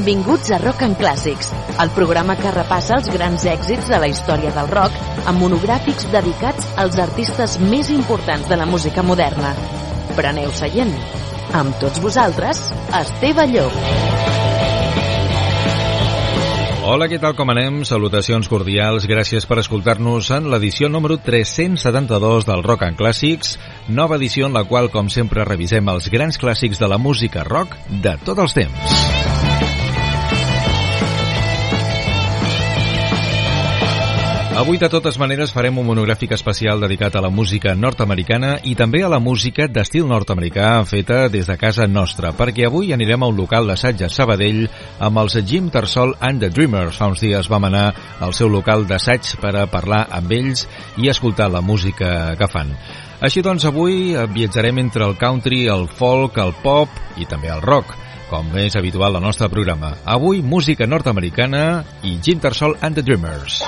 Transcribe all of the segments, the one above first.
Benvinguts a Rock and Clàssics, el programa que repassa els grans èxits de la història del rock amb monogràfics dedicats als artistes més importants de la música moderna. Preneu seient. Amb tots vosaltres, Esteve Llop. Hola, què tal, com anem? Salutacions cordials, gràcies per escoltar-nos en l'edició número 372 del Rock and Clàssics, nova edició en la qual, com sempre, revisem els grans clàssics de la música rock de tots els temps. Avui, de totes maneres, farem un monogràfic especial dedicat a la música nord-americana i també a la música d'estil nord-americà feta des de casa nostra, perquè avui anirem a un local d'assaig a Sabadell amb els Jim Tarsol and the Dreamers. Fa uns dies vam anar al seu local d'assaig per a parlar amb ells i escoltar la música que fan. Així doncs, avui viatjarem entre el country, el folk, el pop i també el rock com és habitual al nostre programa. Avui, música nord-americana i Jim Tarsol and the Dreamers.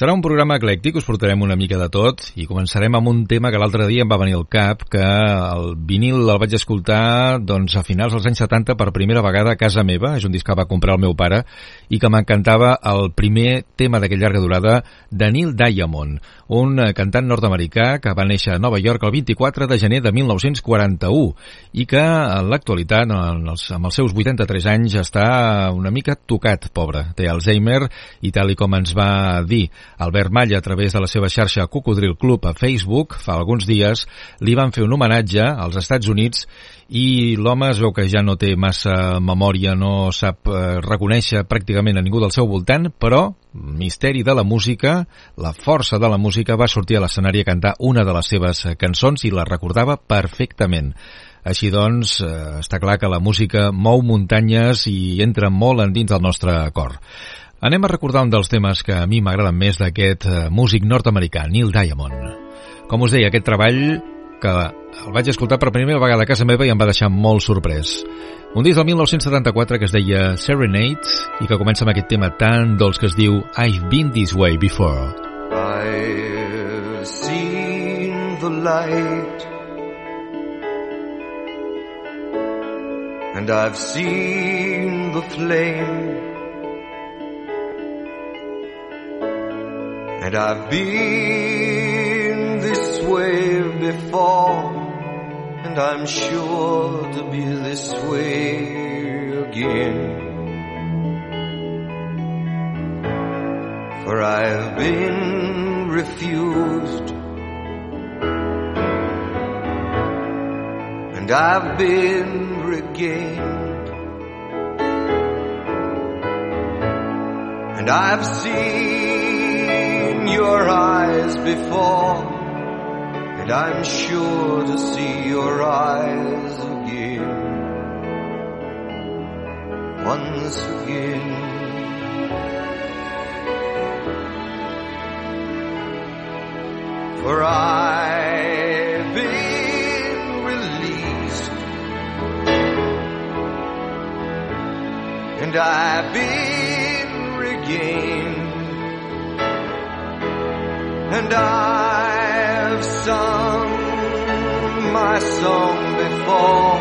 Serà un programa eclèctic, us portarem una mica de tot i començarem amb un tema que l'altre dia em va venir al cap, que el vinil el vaig escoltar doncs, a finals dels anys 70 per primera vegada a casa meva, és un disc que va comprar el meu pare, i que m'encantava el primer tema d'aquella llarga durada de Neil Diamond, un cantant nord-americà que va néixer a Nova York el 24 de gener de 1941 i que en l'actualitat, amb els seus 83 anys, està una mica tocat, pobre. Té Alzheimer i tal i com ens va dir Albert Malla, a través de la seva xarxa Cocodril Club a Facebook, fa alguns dies, li van fer un homenatge als Estats Units i l'home es veu que ja no té massa memòria, no sap eh, reconèixer pràcticament a ningú del seu voltant, però misteri de la música, la força de la música, va sortir a l'escenari a cantar una de les seves cançons i la recordava perfectament. Així doncs, eh, està clar que la música mou muntanyes i entra molt endins del nostre cor. Anem a recordar un dels temes que a mi m'agraden més d'aquest eh, músic nord-americà, Neil Diamond. Com us deia, aquest treball que el vaig escoltar per primera vegada a casa meva i em va deixar molt sorprès. Un disc del 1974 que es deia Serenade i que comença amb aquest tema tan dolç que es diu I've been this way before. I've seen the light And I've seen the flame And I've been this way before, and I'm sure to be this way again. For I've been refused, and I've been regained. And I've seen your eyes before, I'm sure to see your eyes again. Once again. For I've been released, and I've been regained. And I've sung my song before,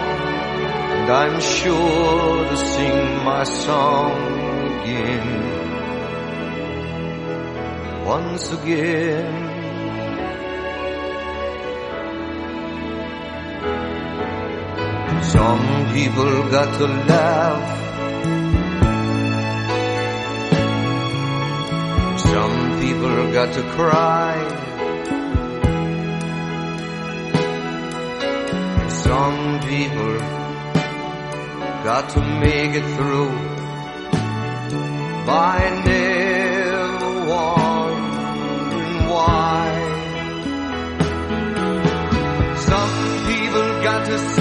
and I'm sure to sing my song again. Once again. Some people got to laugh. Some people got to cry. Some people got to make it through by never wondering why. Some people got to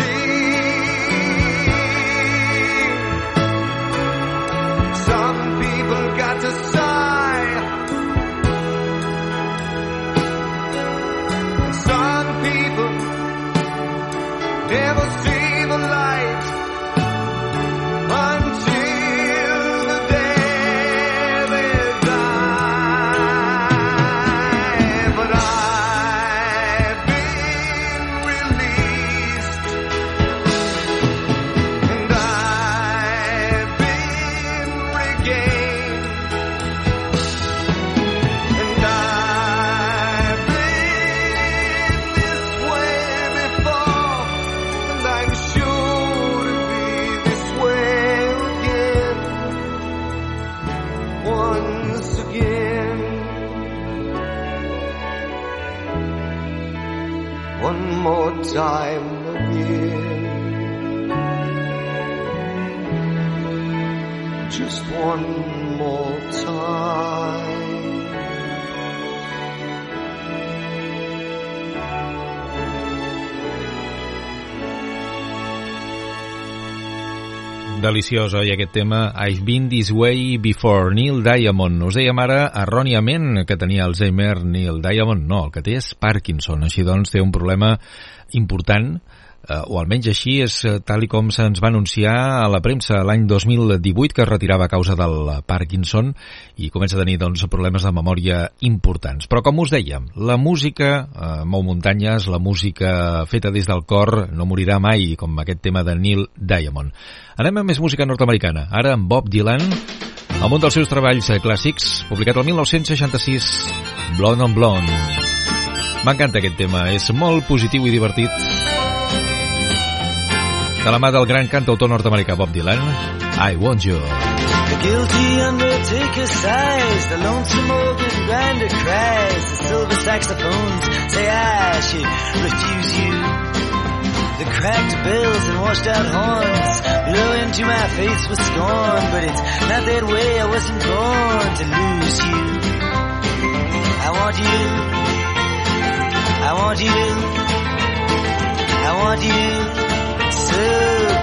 one more time. Deliciós, oi, aquest tema I've been this way before, Neil Diamond. Us dèiem ara erròniament que tenia Alzheimer Neil Diamond. No, el que té és Parkinson. Així doncs té un problema important eh, o almenys així és eh, tal com se'ns va anunciar a la premsa l'any 2018 que es retirava a causa del Parkinson i comença a tenir doncs, problemes de memòria importants. Però com us dèiem, la música eh, mou muntanyes, la música feta des del cor no morirà mai, com aquest tema de Neil Diamond. Anem a més música nord-americana, ara amb Bob Dylan, amb un dels seus treballs clàssics, publicat el 1966, Blonde on Blonde. M'encanta aquest tema, és molt positiu i divertit de la mà del gran cantautor nord-americà Bob Dylan, I Want You. The guilty undertaker sighs, the lonesome organ grinder cries, the silver saxophones say I should refuse you. The cracked bells and washed out horns blow into my face with scorn, but it's not that way, I wasn't born to lose you. I want you. I want you. I want you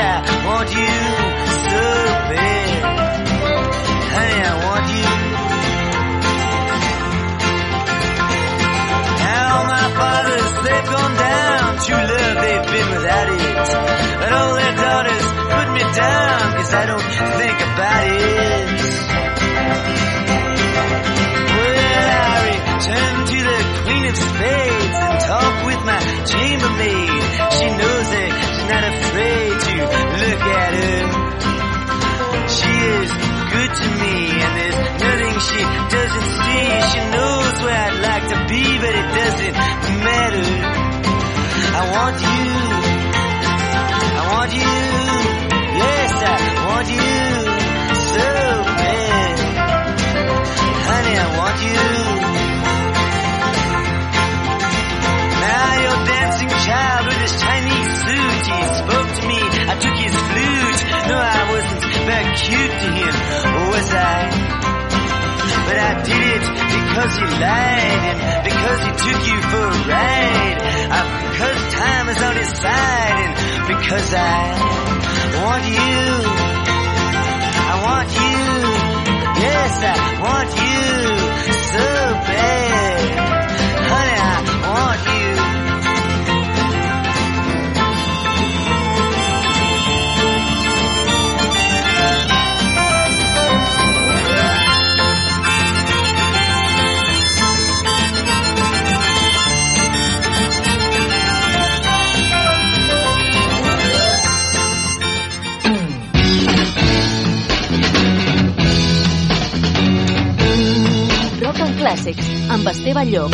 I want you so bad. Honey, I want you. Now my fathers, they've gone down. True love, they've been without it. But all their daughters put me down, cause I don't think about it. Well, I return to the Queen of Spades and talk with my chambermaid. She knows she's not afraid to look at her. She is good to me and there's nothing she doesn't see. She knows where I'd like to be, but it doesn't matter. Cute to him, was I? But I did it because he lied and because he took you for a ride. Uh, because time is on his side and because I want you. I want you. Yes, I want you so bad. Honey, I want clàssics amb Esteve Llop.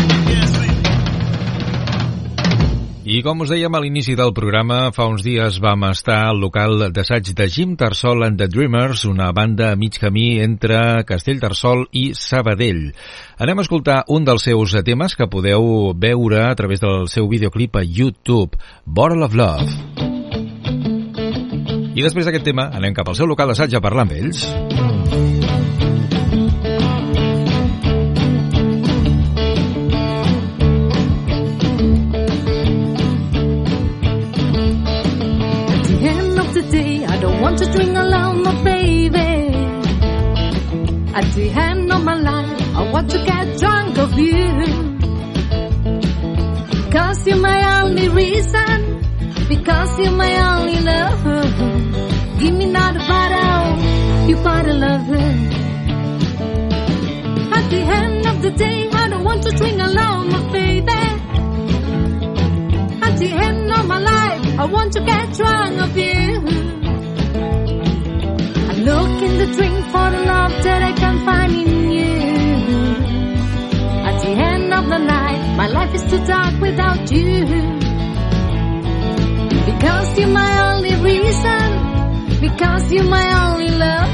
I com us dèiem a l'inici del programa, fa uns dies vam estar al local d'assaig de Jim Tarsol and the Dreamers, una banda a mig camí entre Castellterçol i Sabadell. Anem a escoltar un dels seus temes que podeu veure a través del seu videoclip a YouTube, Bottle of Love. I després d'aquest tema anem cap al seu local d'assaig a parlar amb ells. Want to drink alone, my baby. At the end of my life, I want to get drunk of you. Because you're my only reason, because you're my only love. Give me not a bottle, you gotta love it. At the end of the day, I don't want to drink alone, my baby. At the end of my life. I want to get drunk of you. Look in the drink for the love that I can find in you. At the end of the night, my life is too dark without you. Because you're my only reason. Because you're my only love.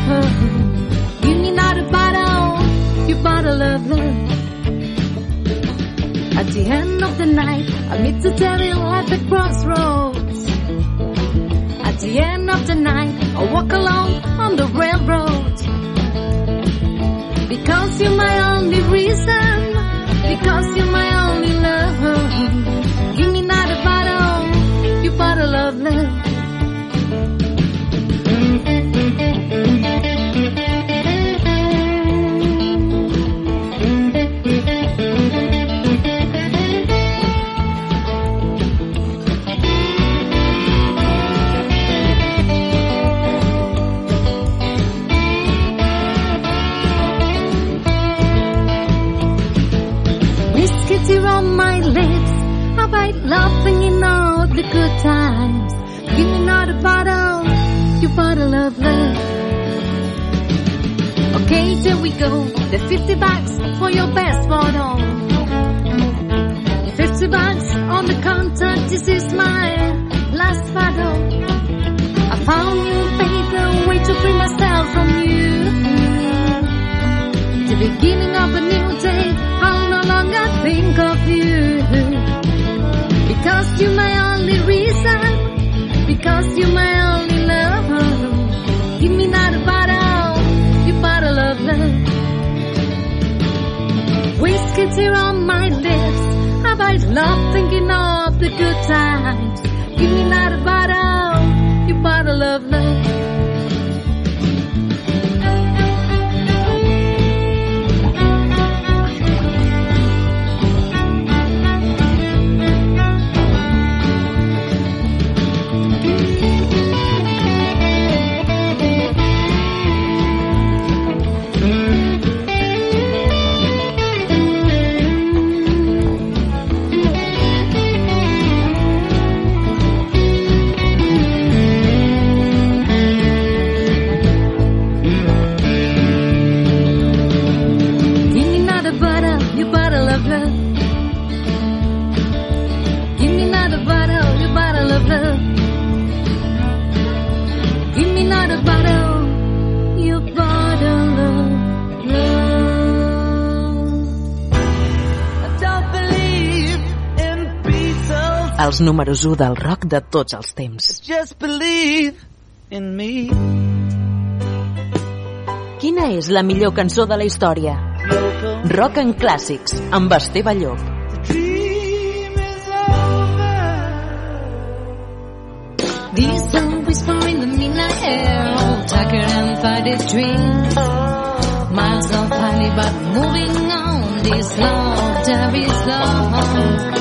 Give me not a bottle, you bottle of love. At the end of the night, I meet the devil at the crossroads. At the end of the night, I walk alone on the railroad. Because you're my only reason. Because you're my only love. Give me not a bottle, you bottle of love. Times. Give me not a bottle, you bottle of love. Okay, there we go. The 50 bucks for your best photo. 50 bucks on the counter, this is my last photo. I found you, baby, a way to free myself from you. The beginning of a new day, I'll no longer think of you. Because only reason, because you're my only love. Give me not a bottle, you bottle of love. Whiskey tear on my lips, I bite love thinking of the good times. Give me not a bottle, you bottle of love. Els números 1 del rock de tots els temps. Just believe in me. Quina és la millor cançó de la història? Rock en clàssics, amb Esteve Llop. These are whisper in the midnight air, oh, Tucker and Friday's dreams. Miles of honey, but moving on. This love, there is love.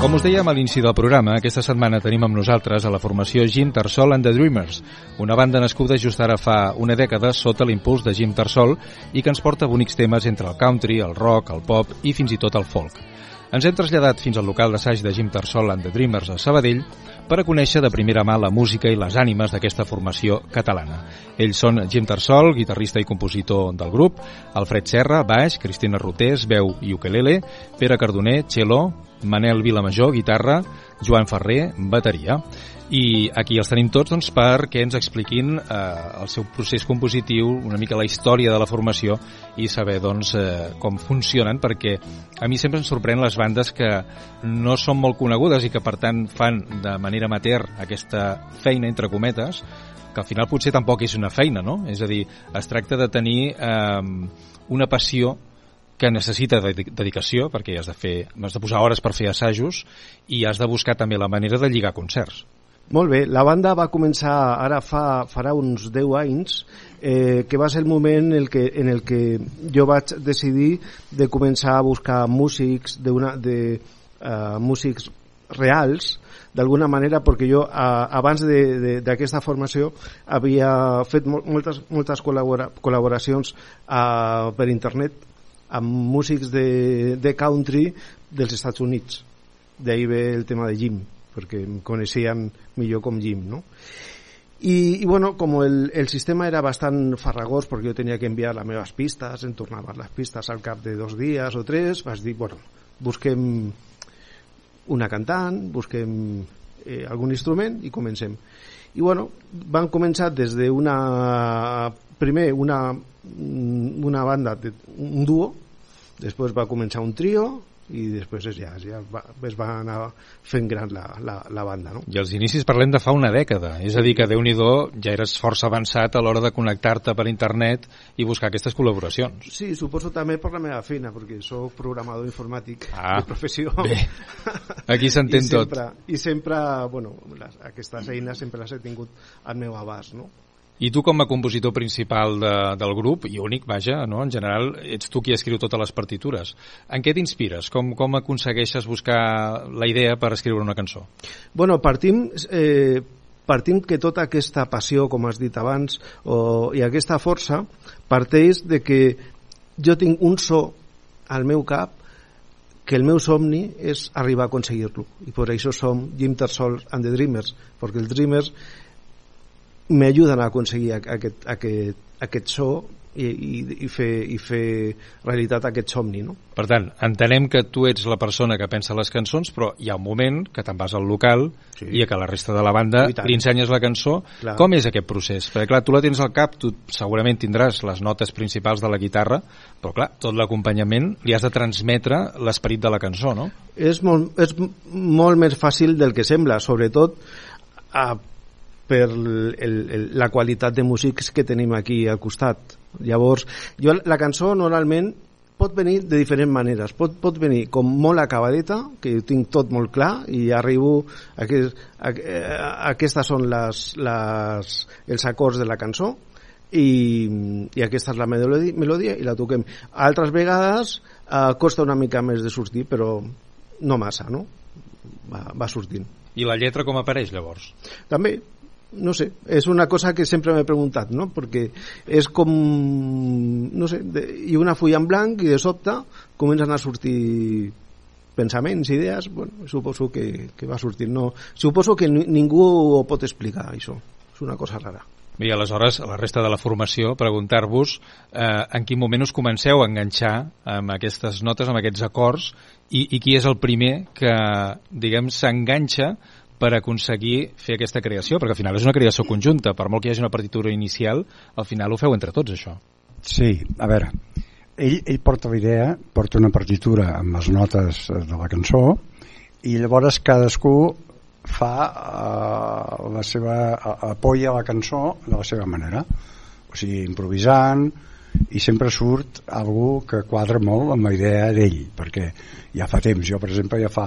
Com us dèiem a l'inici del programa, aquesta setmana tenim amb nosaltres a la formació Jim Tarsol and the Dreamers, una banda nascuda just ara fa una dècada sota l'impuls de Jim Tarsol i que ens porta bonics temes entre el country, el rock, el pop i fins i tot el folk. Ens hem traslladat fins al local d'assaig de Jim Tarsol and the Dreamers a Sabadell per a conèixer de primera mà la música i les ànimes d'aquesta formació catalana. Ells són Jim Tarsol, guitarrista i compositor del grup, Alfred Serra, baix, Cristina Rotés, veu i ukelele, Pere Cardoner, cello, Manel Vilamajor, guitarra, Joan Ferrer, bateria. I aquí els tenim tots doncs, perquè ens expliquin eh, el seu procés compositiu, una mica la història de la formació i saber doncs, eh, com funcionen, perquè a mi sempre em sorprèn les bandes que no són molt conegudes i que per tant fan de manera amateur aquesta feina, entre cometes, que al final potser tampoc és una feina, no? És a dir, es tracta de tenir eh, una passió que necessita dedi- dedicació, perquè has de, fer, has de posar hores per fer assajos i has de buscar també la manera de lligar concerts. Molt bé, la banda va començar ara fa, farà uns 10 anys, eh, que va ser el moment en el que, en el que jo vaig decidir de començar a buscar músics, de una, de, uh, músics reals d'alguna manera perquè jo a, abans d'aquesta formació havia fet mol, moltes, moltes col·labora, col·laboracions a, per internet amb músics de, de country dels Estats Units. D'ahir ve el tema de Jim perquè em coneixien millor com Jim no? I, i bueno, com el, el sistema era bastant farragós perquè jo tenia que enviar les meves pistes, em tornaven les pistes al cap de dos dies o tres, vas dir, bueno, busquem una cantant, busquem eh, algun instrument i comencem. I bueno, van començar des d'una primer una, una banda, un duo, després va començar un trio i després es, ja, ja va, es va anar fent gran la, la, la banda, no? I els inicis parlem de fa una dècada, és a dir, que déu nhi ja eres força avançat a l'hora de connectar-te per internet i buscar aquestes col·laboracions. Sí, suposo també per la meva feina, perquè sóc programador informàtic Ah, de professió. bé. Aquí s'entén tot. I sempre, bueno, les, aquestes eines sempre les he tingut al meu abast, no? I tu com a compositor principal de, del grup, i únic, vaja, no? en general, ets tu qui escriu totes les partitures. En què t'inspires? Com, com aconsegueixes buscar la idea per escriure una cançó? Bueno, partim, eh, partim que tota aquesta passió, com has dit abans, o, i aquesta força, parteix de que jo tinc un so al meu cap que el meu somni és arribar a aconseguir-lo. I per això som Jim Tarsol and the Dreamers, perquè els Dreamers me ayuden a aconseguir aquest, aquest, aquest so i, i, i, fer, i fer realitat aquest somni, no? Per tant, entenem que tu ets la persona que pensa les cançons, però hi ha un moment que te'n vas al local Sí. i que la resta de la banda li ensenyes la cançó. Clar. Com és aquest procés? Perquè, clar, tu la tens al cap, tu segurament tindràs les notes principals de la guitarra, però, clar, tot l'acompanyament li has de transmetre l'esperit de la cançó, no? és molt, és molt més fàcil del que sembla, sobretot a, per el, el, la qualitat de músics que tenim aquí al costat. Llavors, jo la cançó normalment pot venir de diferents maneres. Pot, pot venir com molt acabadeta, que ho tinc tot molt clar, i arribo... A que, a, a, aquestes són les, les, els acords de la cançó, i, i aquesta és la melodia, melodia i la toquem. Altres vegades eh, costa una mica més de sortir, però no massa, no? Va, va sortint. I la lletra com apareix, llavors? També, no sé, és una cosa que sempre m'he preguntat, no? Perquè és com, no sé, de, i una fulla en blanc i de sobte comencen a sortir pensaments, idees, bueno, suposo que, que va sortir. No, suposo que ni, ningú ho pot explicar, això. És una cosa rara. I aleshores, a la resta de la formació, preguntar-vos eh, en quin moment us comenceu a enganxar amb aquestes notes, amb aquests acords, i, i qui és el primer que, diguem, s'enganxa per aconseguir fer aquesta creació, perquè al final és una creació conjunta, per molt que hi hagi una partitura inicial, al final ho feu entre tots, això. Sí, a veure, ell, ell porta la idea, porta una partitura amb les notes eh, de la cançó i llavors cadascú fa uh, la seva uh, apoya la cançó de la seva manera. O sigui, improvisant i sempre surt algú que quadra molt amb la idea d'ell perquè ja fa temps, jo per exemple ja fa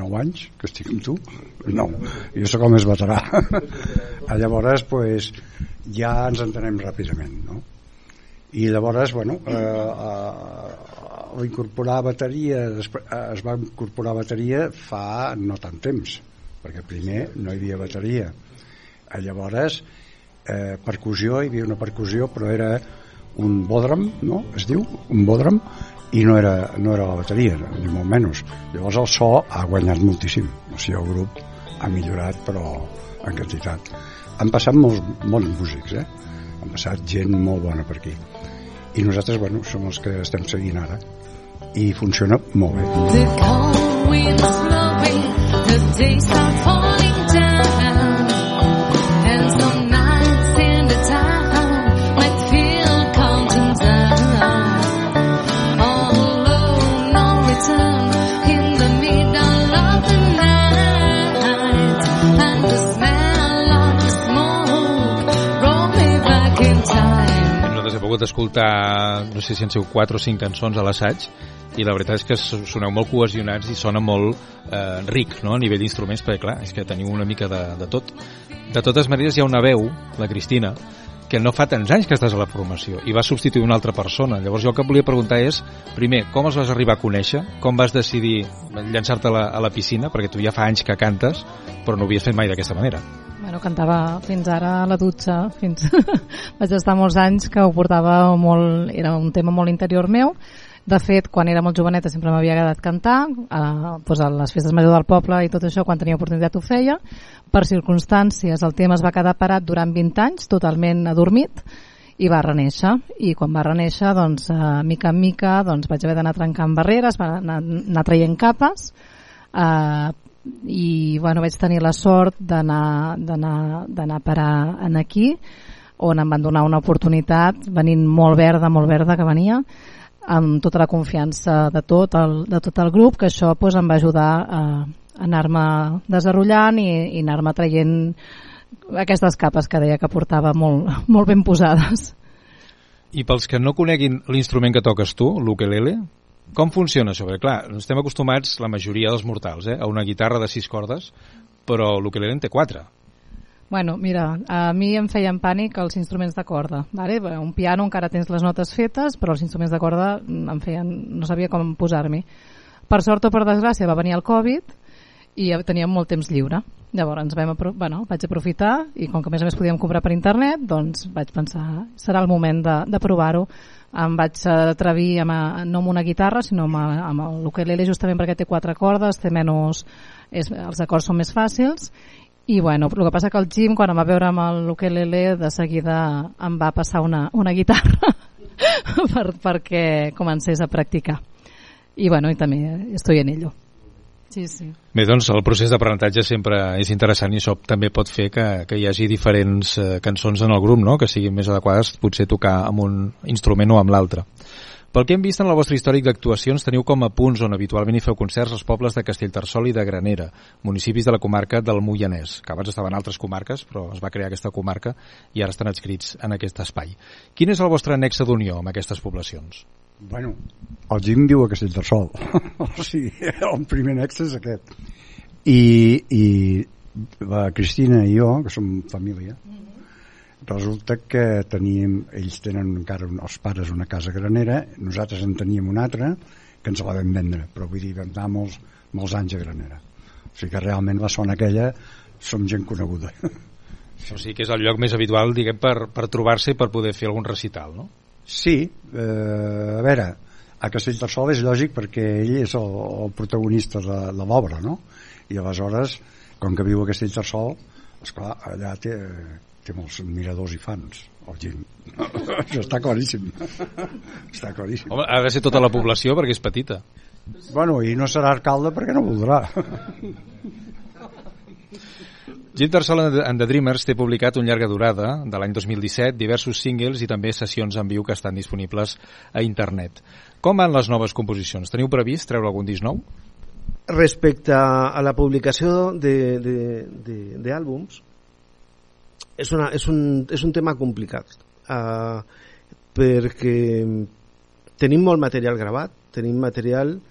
9 anys que estic amb tu no, jo sóc el més veterà llavors pues, ja ens entenem ràpidament no? i llavors bueno, eh, eh, incorporar bateria eh, es va incorporar bateria fa no tant temps perquè primer no hi havia bateria Eh, llavors eh, percussió, hi havia una percussió però era un bodram no? es diu, un bodram i no era, no era la bateria ni molt menys, llavors el so ha guanyat moltíssim, o sigui el grup ha millorat però en quantitat. Han passat molts bons músics eh? han passat gent molt bona per aquí. I nosaltres bueno, som els que estem seguint ara. I funciona molt bé. The cold winds blowing, the days are falling pogut escoltar, no sé si en sigut 4 o 5 cançons a l'assaig, i la veritat és que soneu molt cohesionats i sona molt eh, ric no? a nivell d'instruments, perquè clar, és que teniu una mica de, de tot. De totes maneres hi ha una veu, la Cristina, que no fa tants anys que estàs a la formació i vas substituir una altra persona. Llavors jo el que volia preguntar és, primer, com els vas arribar a conèixer? Com vas decidir llançar-te a, la, a la piscina? Perquè tu ja fa anys que cantes, però no ho havies fet mai d'aquesta manera. Bueno, cantava fins ara a la dutxa, fins... vaig estar molts anys que ho portava molt... Era un tema molt interior meu. De fet, quan era molt joveneta sempre m'havia agradat cantar, eh, doncs a les festes majors del poble i tot això, quan tenia oportunitat ho feia. Per circumstàncies el tema es va quedar parat durant 20 anys, totalment adormit, i va reneixer i quan va reneixer doncs eh, mica en mica doncs vaig haver d'anar trencant barreres va anar, anar traient capes eh, i bueno, vaig tenir la sort d'anar a parar en aquí on em van donar una oportunitat venint molt verda, molt verda que venia amb tota la confiança de tot el, de tot el grup que això pues, em va ajudar a, a anar-me desenrotllant i, i anar-me traient aquestes capes que deia que portava molt, molt ben posades. I pels que no coneguin l'instrument que toques tu, l'ukelele, com funciona això? Perquè, clar, estem acostumats, la majoria dels mortals, eh, a una guitarra de sis cordes, però l'ukelele en té quatre. Bueno, mira, a mi em feien pànic els instruments de corda. Vale? Un piano encara tens les notes fetes, però els instruments de corda em feien, no sabia com posar-m'hi. Per sort o per desgràcia va venir el Covid i teníem molt temps lliure. Llavors vam bueno, vaig aprofitar i com que a més a més podíem comprar per internet, doncs vaig pensar serà el moment de, de provar-ho. Em vaig atrevir amb, a, no amb una guitarra, sinó amb, a, amb l'ukelele justament perquè té quatre cordes, té menys, és, els acords són més fàcils. I bueno, el que passa que el Jim quan em va veure amb l'ukelele de seguida em va passar una, una guitarra per, perquè comencés a practicar. I bueno, i també estoy en ello Sí, sí. Bé, doncs el procés d'aprenentatge sempre és interessant i això també pot fer que, que hi hagi diferents eh, cançons en el grup, no? que siguin més adequades potser tocar amb un instrument o amb l'altre. Pel que hem vist en el vostre històric d'actuacions, teniu com a punts on habitualment hi feu concerts els pobles de Castellterçol i de Granera, municipis de la comarca del Moianès, que abans estaven altres comarques, però es va crear aquesta comarca i ara estan adscrits en aquest espai. Quin és el vostre nexe d'unió amb aquestes poblacions? Bueno, el Jim viu a Castellterçol. o sigui, el primer nexe és aquest. I, i la Cristina i jo, que som família, mm -hmm. resulta que teníem, ells tenen encara un, els pares una casa granera, nosaltres en teníem una altra, que ens la vam vendre, però vull dir, vam anar molts, molts anys a Granera. O sigui que realment la zona aquella som gent coneguda. O sigui que és el lloc més habitual, diguem, per, per trobar-se i per poder fer algun recital, no? Sí, eh, a veure, a Castellterçol és lògic perquè ell és el, el protagonista de, de l'obra, no? I aleshores, com que viu a Castellterçol, esclar, allà té, té molts miradors i fans, el Gim. Això està claríssim. està claríssim. Home, ha de ser tota la població perquè és petita. Bueno, i no serà alcalde perquè no voldrà. Jim Tarsol and the Dreamers té publicat un llarga durada de l'any 2017, diversos singles i també sessions en viu que estan disponibles a internet. Com van les noves composicions? Teniu previst treure algun disc nou? Respecte a la publicació d'àlbums, és, una, és, un, és un tema complicat uh, perquè tenim molt material gravat, tenim material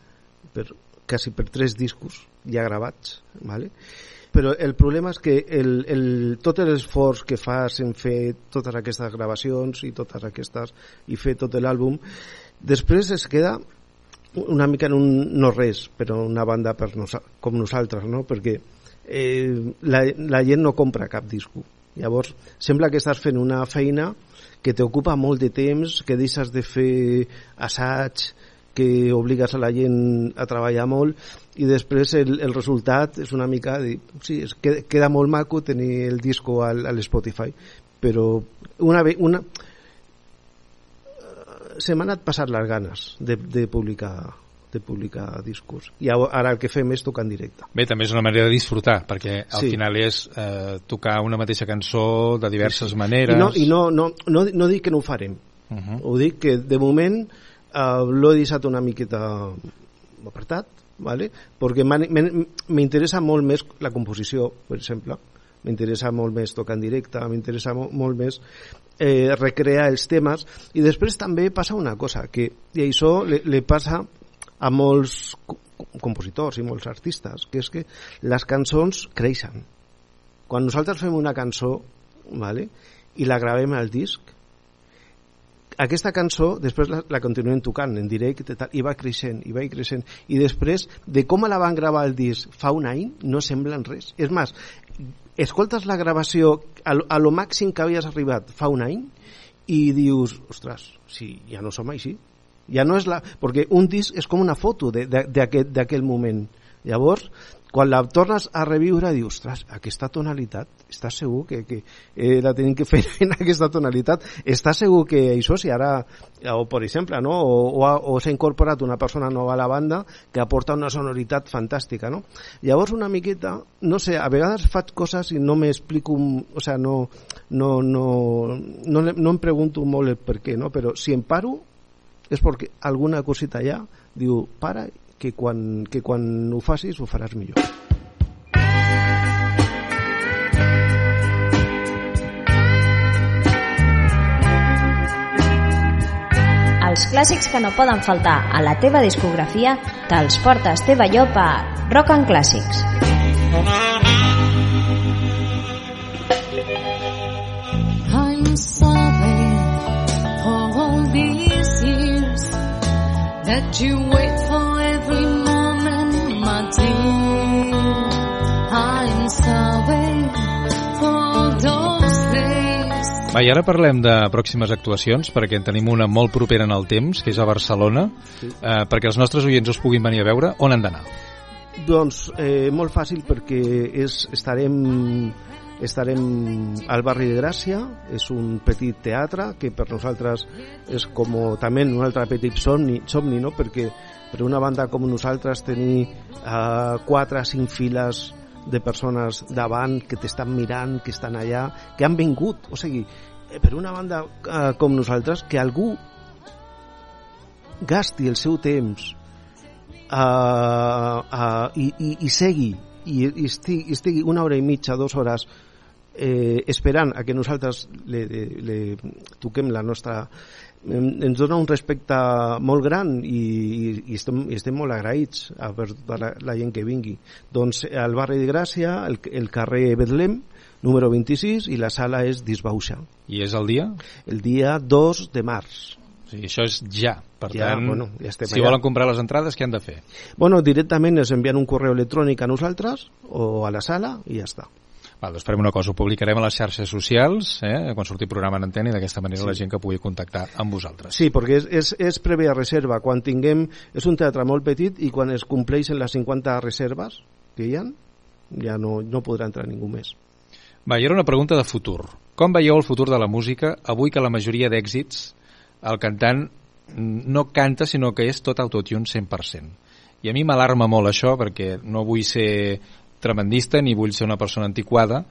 per, quasi per tres discos ja gravats, ¿vale? Però el problema és que el, el, tot l'esforç que fas en fer totes aquestes gravacions i totes aquestes i fer tot l'àlbum després es queda una mica en un no res però una banda per nos, com nosaltres no? perquè eh, la, la gent no compra cap disco llavors sembla que estàs fent una feina que t'ocupa molt de temps que deixes de fer assaig que obligues a la gent a treballar molt i després el, el resultat és una mica de, sí, es queda, queda molt maco tenir el disco al, a l'Spotify però una, una se m'ha anat passar les ganes de, de publicar de publicar discos i ara el que fem és tocar en directe Bé, també és una manera de disfrutar perquè al sí. final és eh, tocar una mateixa cançó de diverses sí, sí. maneres i no, i no, no, no, no dic que no ho farem uh -huh. ho dic que de moment uh, l'he deixat una miqueta apartat, ¿vale? perquè m'interessa molt més la composició, per exemple, m'interessa molt més tocar en directe, m'interessa molt, molt més eh, recrear els temes. I després també passa una cosa que i això li passa a molts compositors i molts artistes que és que les cançons creixen. Quan nosaltres fem una cançó vale, i la gravem al disc aquesta cançó després la, la continuem tocant en directe tal, i va creixent, i va creixent. I després de com la van gravar el disc fa un any no semblen res. És més, escoltes la gravació a, a lo màxim que havies arribat fa un any i dius, ostres, si ja no som així. Ja no és la... perquè un disc és com una foto d'aquest moment. Llavors quan la tornes a reviure dius, ostres, aquesta tonalitat estàs segur que, que eh, la tenim que fer en aquesta tonalitat estàs segur que això si ara o per exemple, no? o, o, o s'ha incorporat una persona nova a la banda que aporta una sonoritat fantàstica no? llavors una miqueta no sé, a vegades faig coses i no m'explico o sea, no, no, no, no, no em pregunto molt el per què no? però si em paro és perquè alguna cosita allà diu, para, que quan, que quan ho facis ho faràs millor. Els clàssics que no poden faltar a la teva discografia te'ls porta Esteve Llop a Rock and Clàssics. I'm sorry for all these years that you wait Va, i ara parlem de pròximes actuacions, perquè en tenim una molt propera en el temps, que és a Barcelona, Sí. eh, perquè els nostres oients us puguin venir a veure. On han d'anar? Doncs eh, molt fàcil perquè és, estarem estarem al barri de Gràcia és un petit teatre que per nosaltres és com també un altre petit somni, somni no? perquè per una banda com nosaltres tenir eh, quatre o cinc files de persones davant que t'estan mirant, que estan allà, que han vingut, o sigui, eh, per una banda eh, com nosaltres, que algú gasti el seu temps uh, uh, i, i, i segui i, i estigui, estigui una hora i mitja, dues hores eh, esperant a que nosaltres le, le, le toquem la nostra ens dona un respecte molt gran i, i, i, estem, i estem molt agraïts a per tota la, la gent que vingui doncs al barri de Gràcia el, el carrer Betlem número 26 i la sala és Disbauxa I és el dia? el dia 2 de març sigui, això és ja. Per Ja, tant, bueno, ja estem si allà. volen comprar les entrades, què han de fer? Bueno, directament ens envien un correu electrònic a nosaltres o a la sala i ja està. Va, doncs farem una cosa, ho publicarem a les xarxes socials, eh, quan surti programa en antena, i d'aquesta manera Sí. la gent que pugui contactar amb vosaltres. Sí, perquè és, és, és prèvia reserva. Quan tinguem... És un teatre molt petit i quan es compleixen les 50 reserves que hi ha, ja no, no podrà entrar ningú més. Va, i era una pregunta de futur. Com veieu el futur de la música avui que la majoria d'èxits el cantant no canta sinó que és tot autotune 100%? I a mi m'alarma molt això perquè no vull ser tremendista ni vull ser una persona antiquada,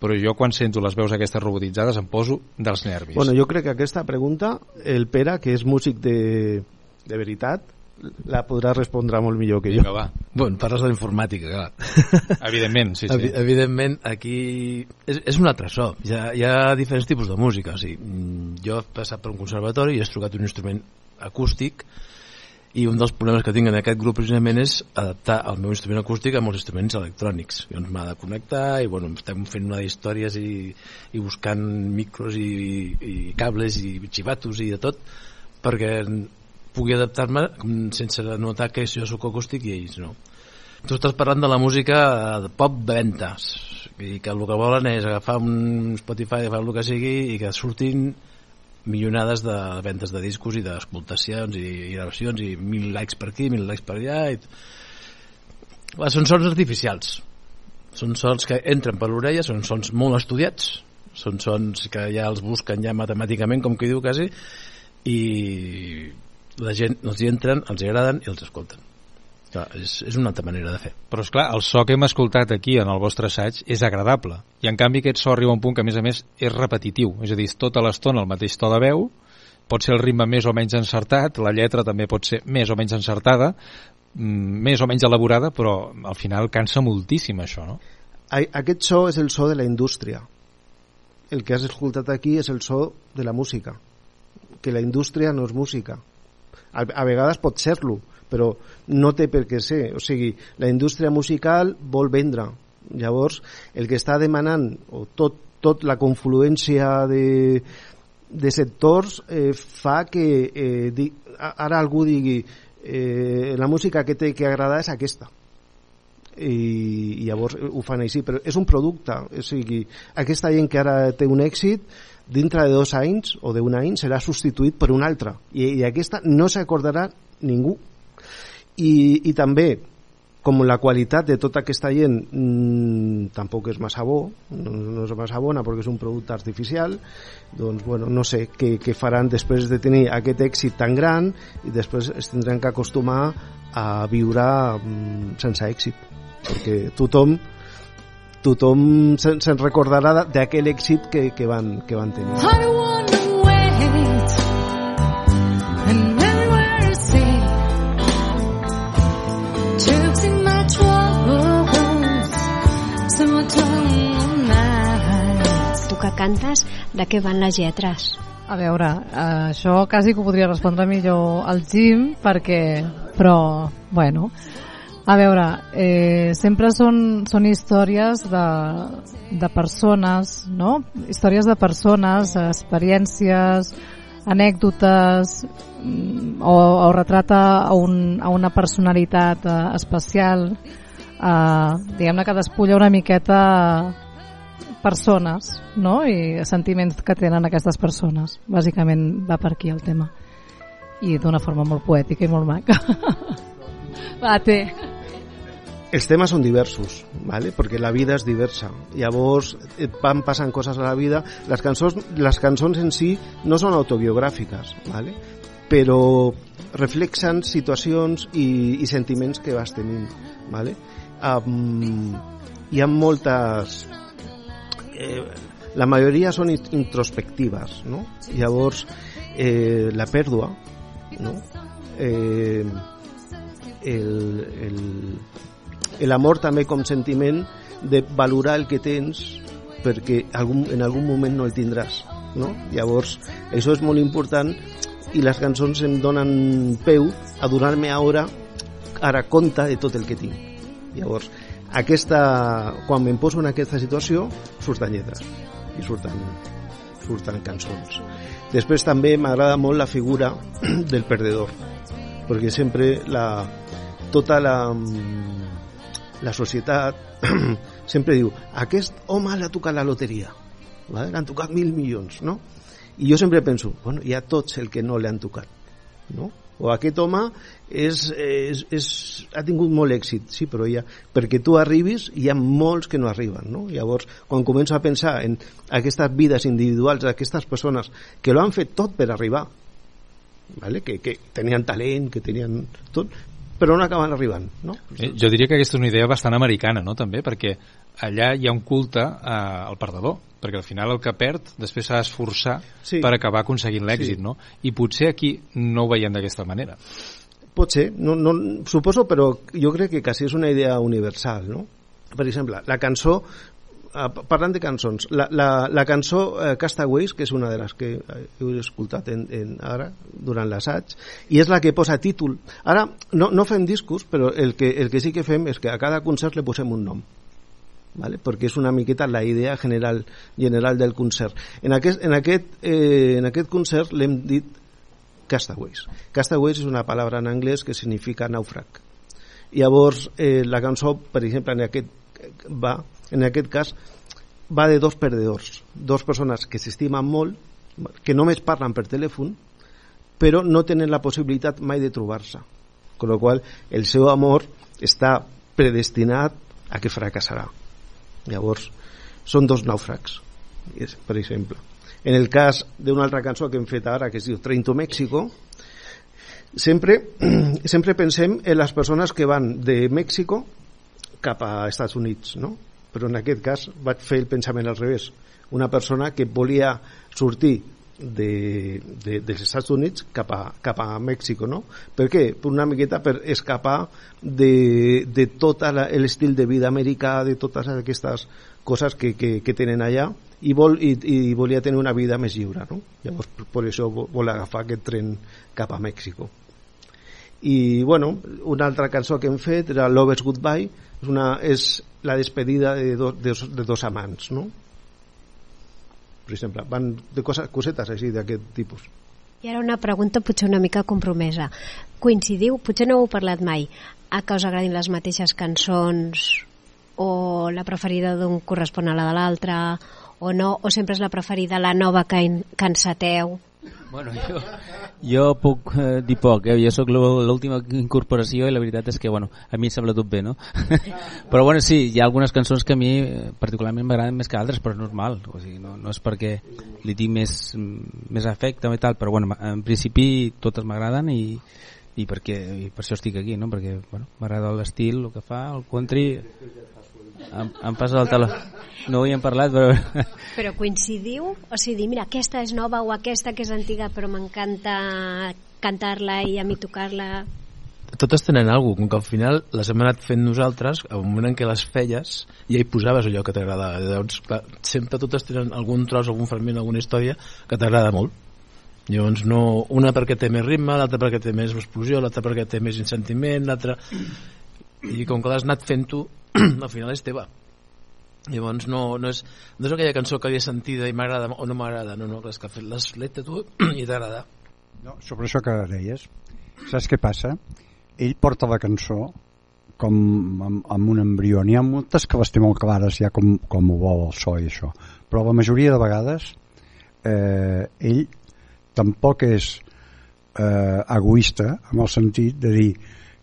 però jo quan sento les veus aquestes robotitzades em poso dels nervis. Bueno, jo crec que aquesta pregunta, el Pere, que és músic de, de veritat, la podrà respondre molt millor que jo. Vinga, va. Bueno, parles de l'informàtica, clar. Evidentment, sí, sí. Evi evidentment, aquí és, és un altre so. Hi ha, hi ha diferents tipus de música. O sigui, mm, jo he passat per un conservatori i he trucat un instrument acústic i un dels problemes que tinc en aquest grup precisament és adaptar el meu instrument acústic amb els instruments electrònics. Llavors m'ha de connectar i bueno, estem fent una d'històries i, i buscant micros i, i cables i xivatos i de tot perquè pugui adaptar-me sense notar que jo sóc acústic i ells no. Tu estàs parlant de la música de pop de ventes i que el que volen és agafar un Spotify, agafar el que sigui i que surtin milionades de ventes de discos i d'escoltacions i, i gravacions i mil likes per aquí, mil likes per allà i... Clar, són sons artificials. Són sons que entren per l'orella són sons molt estudiats són sons que ja els busquen ja matemàticament com que diu quasi i la gent els hi entren, els hi agraden i els escolten Clar, és, és una altra manera de fer Però és clar, el so que hem escoltat aquí en el vostre assaig és agradable. I en canvi aquest so arriba a un punt que a més a més és repetitiu. És a dir, tota l'estona el mateix to de veu, pot ser el ritme més o menys encertat, la lletra també pot ser més o menys encertada, mm, més o menys elaborada, però al final cansa moltíssim això, no? A- Aquest so és el so de la indústria. El que has escoltat aquí és el so de la música. Que la indústria no és música. A, a vegades pot ser-lo, però no té per què ser. O sigui, la indústria musical vol vendre. Llavors, el que està demanant, o tot, tot la confluència de, de sectors eh, fa que eh, di, ara algú digui eh, la música que té que agradar és aquesta i, i llavors ho fan així però és un producte o sigui, aquesta gent que ara té un èxit dintre de dos anys o d'un any serà substituït per un altre i, i aquesta no s'acordarà ningú i, i també com la qualitat de tota aquesta gent mmm, tampoc és massa bo no, no és massa bona perquè és un producte artificial doncs bueno, no sé què, què faran després de tenir aquest èxit tan gran i després es tindran que acostumar a viure mmm, sense èxit. Perquè tothom tothom se'n se recordarà d'aquell èxit que, que, van, que van tenir cantes, de què van les lletres? A veure, això quasi que ho podria respondre millor al Jim, perquè... Però, bueno... A veure, eh, sempre són, són històries de, de persones, no? Històries de persones, experiències, anècdotes, mm, o, o retrata a, un, a una personalitat eh, especial. Eh, diguem-ne que despulla una miqueta persones no? i sentiments que tenen aquestes persones bàsicament va per aquí el tema i d'una forma molt poètica i molt maca va, té els temes són diversos, ¿vale? perquè la vida és diversa. Llavors et van passant coses a la vida. Les cançons, les cançons en si no són autobiogràfiques, ¿vale? però reflexen situacions i, i sentiments que vas tenint. ¿vale? Um, hi ha moltes... Eh, la majoria són introspectives, no? Llavors, eh, la pèrdua, no? Eh, l'amor també com sentiment de valorar el que tens perquè algun, en algun moment no el tindràs no? llavors això és molt important i les cançons em donen peu a donar-me ara ara compte de tot el que tinc llavors aquesta, quan em en aquesta situació surten lletres i surten, surten cançons després també m'agrada molt la figura del perdedor perquè sempre la, tota la, la societat sempre diu aquest home l'ha tocat la loteria vale? l'han tocat mil milions no? i jo sempre penso bueno, hi ha tots el que no l'han tocat no? O aquest home és, és, és, ha tingut molt èxit sí, però ja, perquè tu arribis hi ha molts que no arriben no? llavors quan començo a pensar en aquestes vides individuals d'aquestes persones que lo han fet tot per arribar ¿vale? que, que tenien talent, que tenien tot, però no acaben arribant. No? Eh, jo diria que aquesta és una idea bastant americana, no? també, perquè allà hi ha un culte eh, al perdedor, perquè al final el que perd després s'ha d'esforçar Sí. per acabar aconseguint l'èxit, Sí. no? I potser aquí no ho veiem d'aquesta manera. Pot ser, no, no, suposo, però jo crec que quasi és una idea universal, no? Per exemple, la cançó, eh, parlant de cançons, la, la, la cançó eh, Castaways, que és una de les que eh, heu escoltat en, en ara, durant l'assaig, i és la que posa títol. Ara, no, no fem discos, però el que, el que sí que fem és que a cada concert li posem un nom. ¿Vale? perquè és una miqueta la idea general general del concert. En aquest, en aquest, eh, en aquest concert l'hem dit Castaways. Castaways és una paraula en anglès que significa nàufrag. Llavors, eh, la cançó, per exemple, en aquest, va, en aquest cas, va de dos perdedors, dos persones que s'estimen molt, que només parlen per telèfon, però no tenen la possibilitat mai de trobar-se. Con lo qual, el seu amor està predestinat a que fracassarà. Llavors, són dos nàufrags, per exemple. En el cas d'una altra cançó que hem fet ara, que es diu Train to Mexico, sempre, sempre pensem en les persones que van de Mèxico cap a Estats Units, no? Però en aquest cas vaig fer el pensament al revés. Una persona que volia sortir de, de, dels Estats Units cap a, cap a Mèxico, no? Per què? Una miqueta per escapar de, de tot l'estil de vida americà, de totes aquestes coses que, que, que tenen allà i, vol, i, i volia tenir una vida més lliure, no? Llavors, per, això vo- vol agafar aquest tren cap a Mèxico i bueno, una altra cançó que hem fet era Love's Goodbye és, una, és la despedida de, do, de, de dos amants no? Per exemple. Van de coses, cosetes així d'aquest tipus. I ara una pregunta potser una mica compromesa. Coincidiu, potser no heu parlat mai, a que us agradin les mateixes cançons o la preferida d'un correspon a la de l'altre o no, o sempre és la preferida la nova que, que enceteu? Bueno, jo, jo puc eh, dir poc, eh? jo sóc l'última incorporació i la veritat és que bueno, a mi em sembla tot bé, no? però bueno, sí, hi ha algunes cançons que a mi eh, particularment m'agraden més que altres, però és normal, o sigui, no, no és perquè li tinc més, més afecte i tal, però bueno, en principi totes m'agraden i, i, perquè, i per això estic aquí, no? perquè bueno, m'agrada l'estil, el que fa, el country em, em passa el teló no ho havíem parlat però... però coincidiu? o sigui, mira, aquesta és nova o aquesta que és antiga però m'encanta cantar-la i a mi tocar-la. Totes tenen alguna com que al final les hem anat fent nosaltres, al moment en què les feies ja hi posaves allò que t'agradava llavors clar, sempre totes tenen algun tros algun fragment, alguna història que t'agrada molt. Llavors no, una perquè té més ritme l'altra perquè té més explosió l'altra perquè té més insentiment l'altra i com que l'has anat fent tu al final és teva. Llavors no, no, és, no és aquella cançó que havia sentida i m'agrada o no m'agrada no, no, és que l'has fet tu i t'agrada. No, sobre això que deies saps què passa? ell porta la cançó com amb, amb un embrió. N'hi ha moltes que les té molt clares ja com, com ho vol el so i això però la majoria de vegades eh, ell tampoc és eh, egoista en el sentit de dir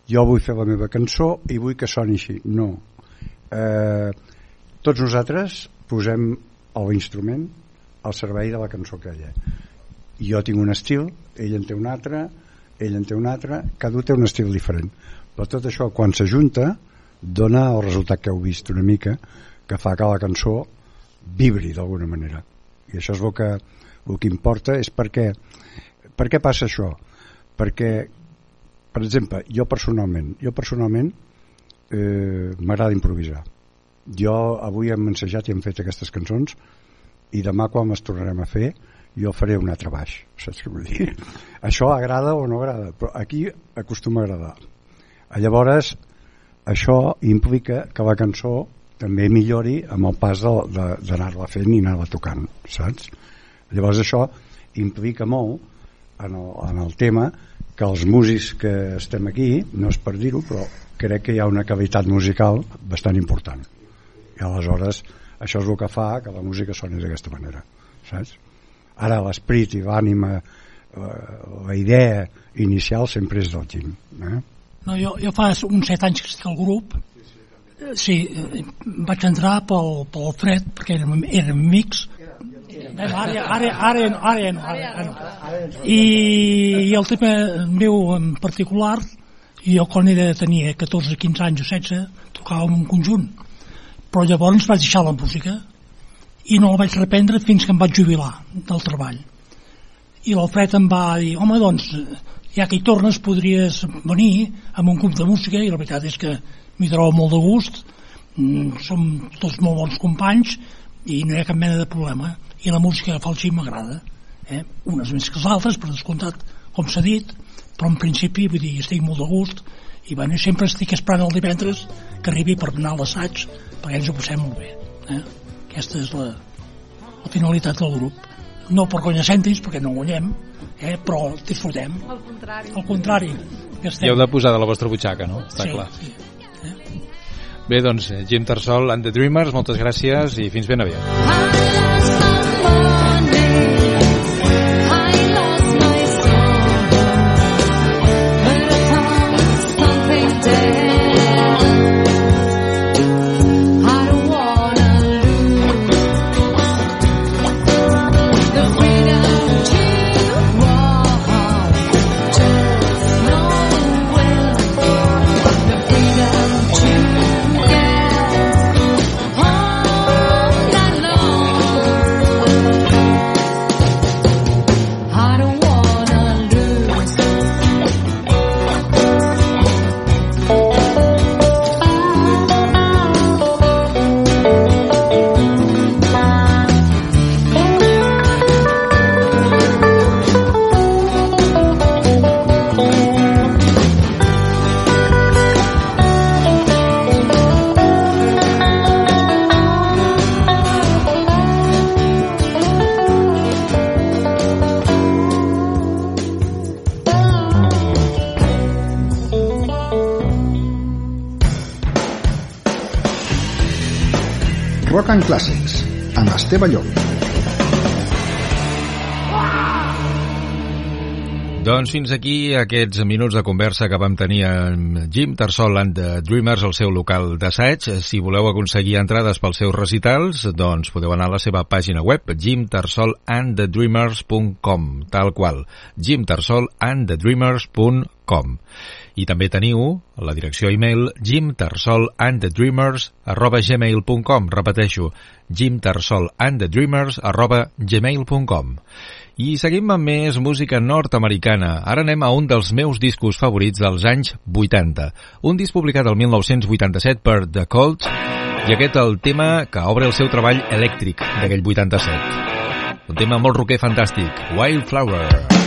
jo vull fer la meva cançó i vull que soni així. No eh, tots nosaltres posem l'instrument al servei de la cançó que ella jo tinc un estil, ell en té un altre ell en té un altre cada un té un estil diferent. Però tot això quan s'ajunta dona el resultat que heu vist una mica que fa que la cançó vibri d'alguna manera. I això és el que, el que importa és perquè per què passa això? perquè per exemple, jo personalment jo personalment eh, m'agrada improvisar jo avui hem ensejat i hem fet aquestes cançons i demà quan les tornarem a fer jo faré un altre baix saps què vull dir? això agrada o no agrada però aquí acostuma a agradar llavors això implica que la cançó també millori amb el pas d'anar-la fent i anar-la tocant saps? llavors això implica molt en el, en el tema que els músics que estem aquí no és per dir-ho però crec que hi ha una qualitat musical bastant important i aleshores això és el que fa que la música soni d'aquesta manera saps? ara l'esprit i l'ànima la, la idea inicial sempre és del Jim eh? no, jo, jo fa uns set anys que estic al grup sí, vaig entrar pel, pel fred perquè érem, érem amics ara, ara, ara, ara, ara, ara, no. I, i el tema meu en particular jo quan era, tenia 14, 15 anys o 16 tocava en un conjunt. Però llavors vaig deixar la música i no la vaig reprendre fins que em vaig jubilar del treball. I l'Alfred em va dir home doncs ja que hi tornes podries venir amb un grup de música i la veritat és que m'hi trobo molt de gust. Mm, som tots molt bons companys i no hi ha cap mena de problema i la música que fa el Xim m'agrada eh? unes més que les altres per descomptat com s'ha dit però en principi vull dir, estic molt de gust i bueno, sempre estic esperant el divendres que arribi per anar a l'assaig perquè ens ho passem molt bé eh? aquesta és la, la finalitat del grup no per guanyar cèntims perquè no guanyem eh? però disfrutem al contrari, al contrari estem... hi heu de posar de la vostra butxaca no? està sí, clar sí. Eh? bé doncs Jim Tarsol and the Dreamers moltes gràcies i fins ben aviat All Esteve Llop. Doncs fins aquí aquests minuts de conversa que vam tenir amb Jim Tarsol and the Dreamers al seu local d'assaig. Si voleu aconseguir entrades pels seus recitals, doncs podeu anar a la seva pàgina web jimtarsolandthedreamers.com tal qual, jimtarsolandthedreamers.com i també teniu la direcció e-mail gmail.com repeteixo, gmail.com i seguim amb més música nord-americana. Ara anem a un dels meus discos favorits dels anys 80. Un disc publicat el 1987 per The Colts i aquest el tema que obre el seu treball elèctric d'aquell 87. Un tema molt roquer fantàstic, Wildflower. Wildflower.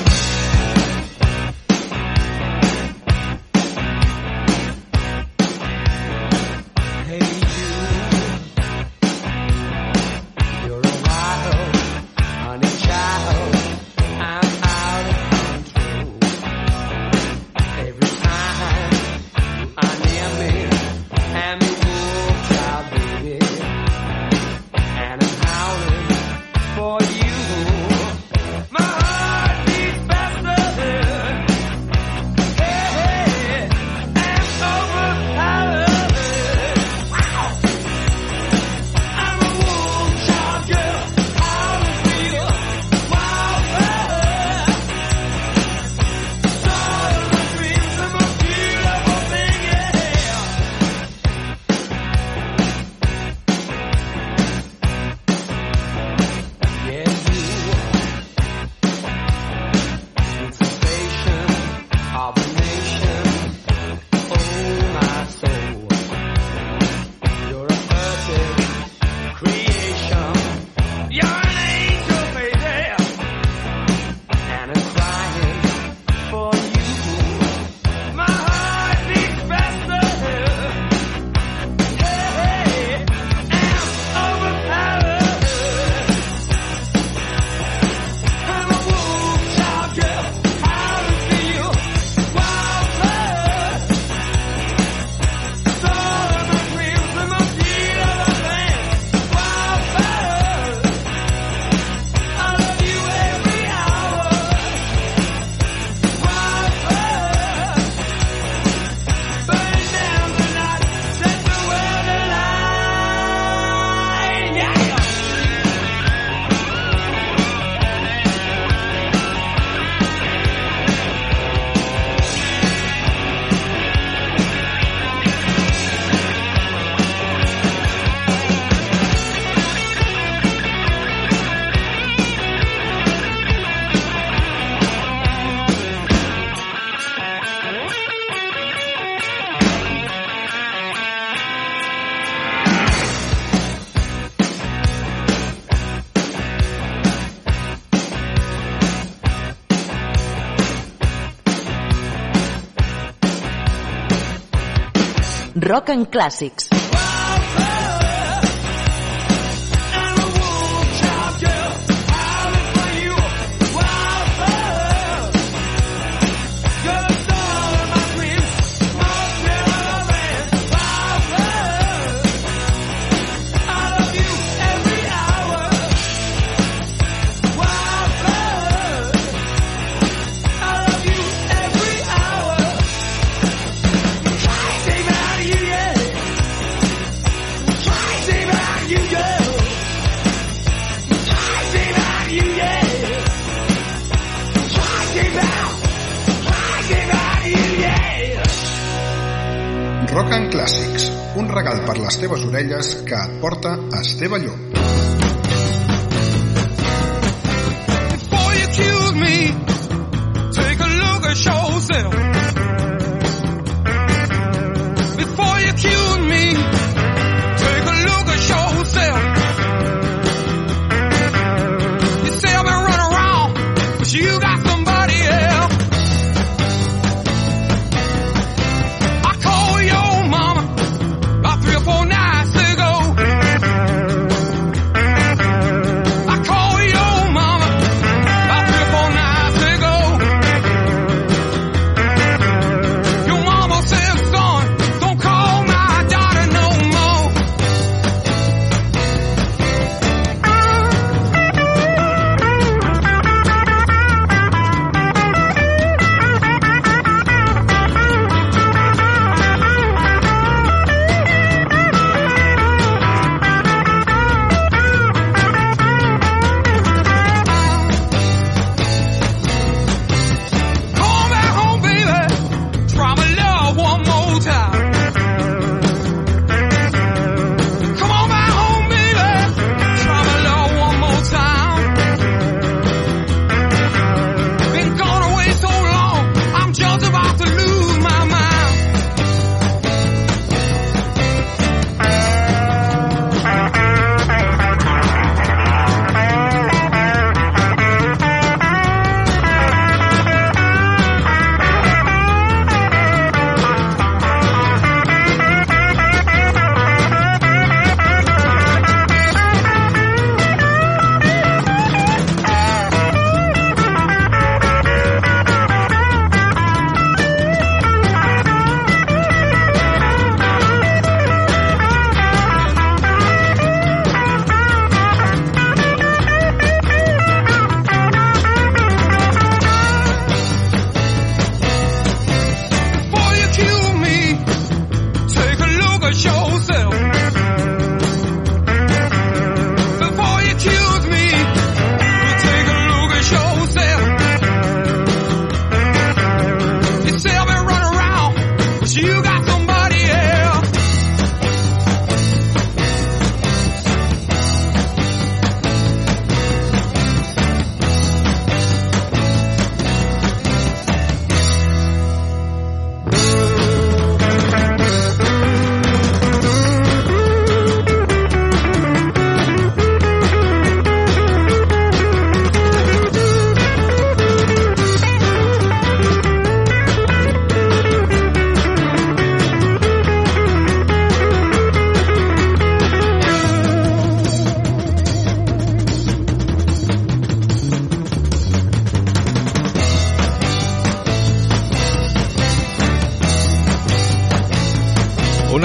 Rock and Clàssics.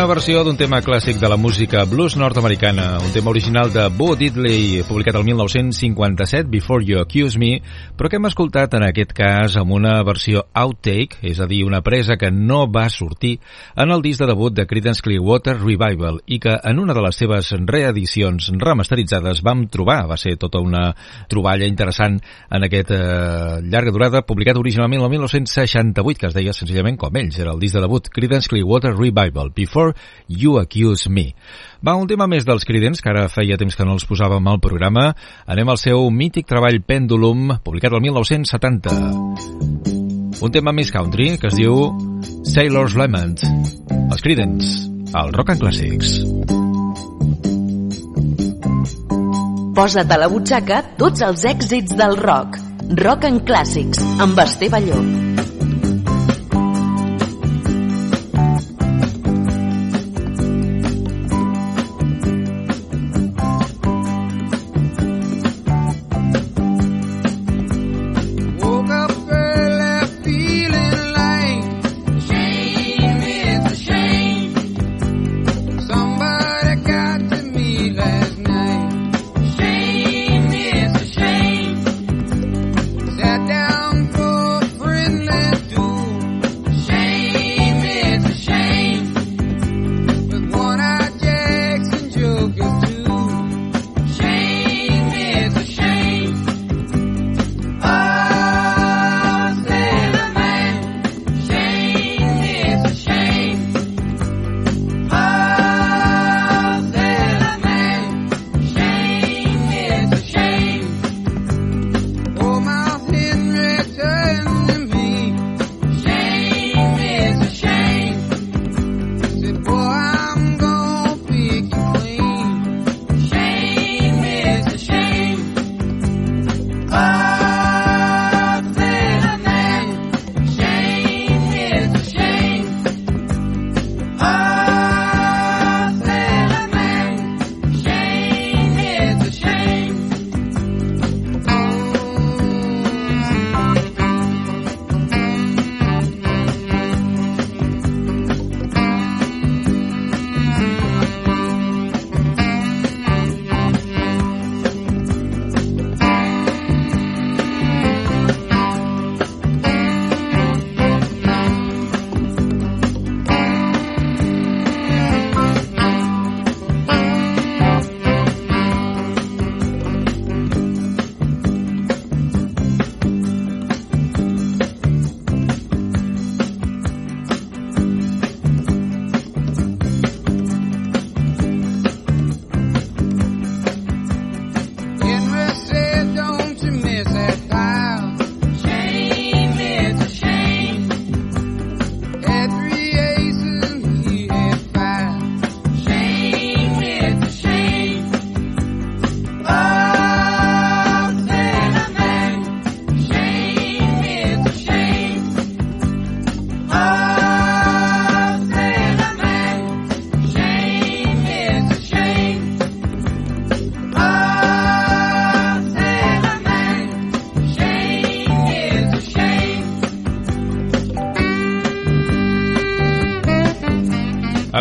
Versió d'un tema clàssic de la música blues nord-americana, un tema original de Bo Diddley, publicat el 1957, Before You Accuse Me, però que hem escoltat en aquest cas amb una versió outtake, és a dir, una presa que no va sortir en el disc de debut de Creedence Clearwater Revival i que en una de les seves reedicions remasteritzades vam trobar, va ser tota una troballa interessant en aquest eh, llarga durada, publicat originalment el 1968, que es deia senzillament com ells, era el disc de debut Creedence Clearwater Revival, Before You Accuse Me. Va, un tema més dels Creedence, que ara feia temps que no els posàvem al programa. Anem al seu mític treball Pendulum, publicat el 1970. Un tema més country, que es diu Sailor's Lament. Els Creedence, al Rock and Classics. Posa't a la butxaca tots els èxits del rock. Rock and Classics, amb Esteve Llop.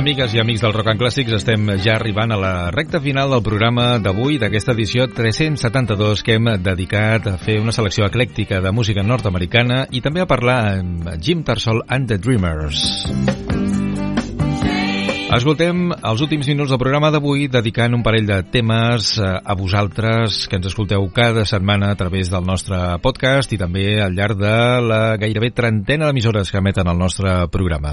Amigues i amics del Rock and Clàssics, estem ja arribant a la recta final del programa d'avui, d'aquesta edició 372 que hem dedicat a fer una selecció eclèctica de música nord-americana i també a parlar amb Jim Tarsol and the Dreamers. Escoltem els últims minuts del programa d'avui dedicant un parell de temes eh, a vosaltres que ens escolteu cada setmana a través del nostre podcast i també al llarg de la gairebé trentena d'emissores que emeten el nostre programa.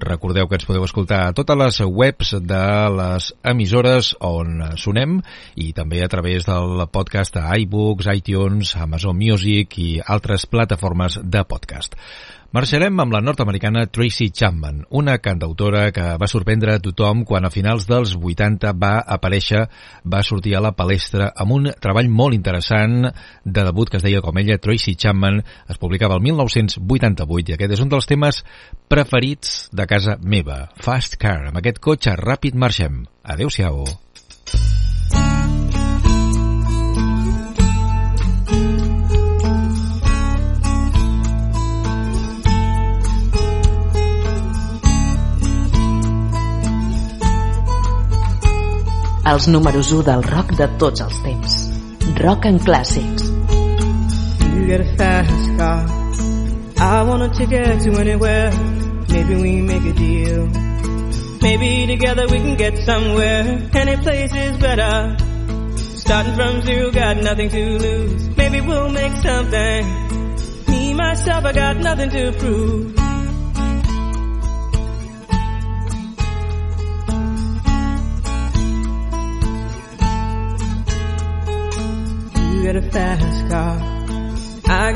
Recordeu que ens podeu escoltar a totes les webs de les emissores on sonem i també a través del podcast a iBooks, iTunes, Amazon Music i altres plataformes de podcast. Marxarem amb la nord-americana Tracy Chapman, una cantautora que va sorprendre a tothom quan a finals dels 80 va aparèixer, va sortir a la palestra amb un treball molt interessant de debut que es deia com ella, Tracy Chapman, es publicava el 1988 i aquest és un dels temes preferits de casa meva, Fast Car, amb aquest cotxe ràpid marxem. Adéu-siau. Els números 1 del rock de tots els temps. Rock en clàssics. You get a fast car. I want a ticket to anywhere. Maybe we make a deal. Maybe together we can get somewhere. Any place is better. Starting from zero, got nothing to lose. Maybe we'll make something. Me, myself, I got nothing to prove.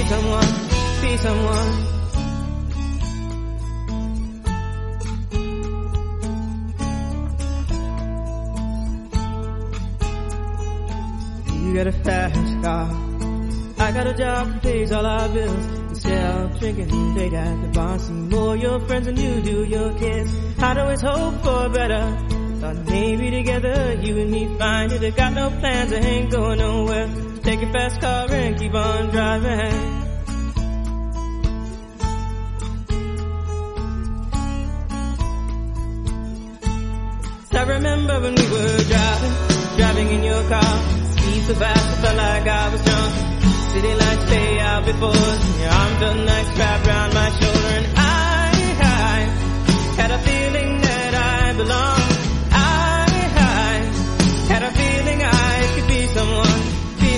be someone, be someone. You got a fast car. I got a job that pays all our bills. Instead of drinking late at the bar, see more your friends than you do your kids. I'd always hope for better. Thought maybe together you and me find it. I got no plans, I ain't going nowhere. Take your fast car and keep on driving. I remember when we were driving, driving in your car. Speed so fast, I felt like I was drunk. City lights stay out before your arm felt nice wrapped around my shoulder. And I, I had a feeling that I belonged.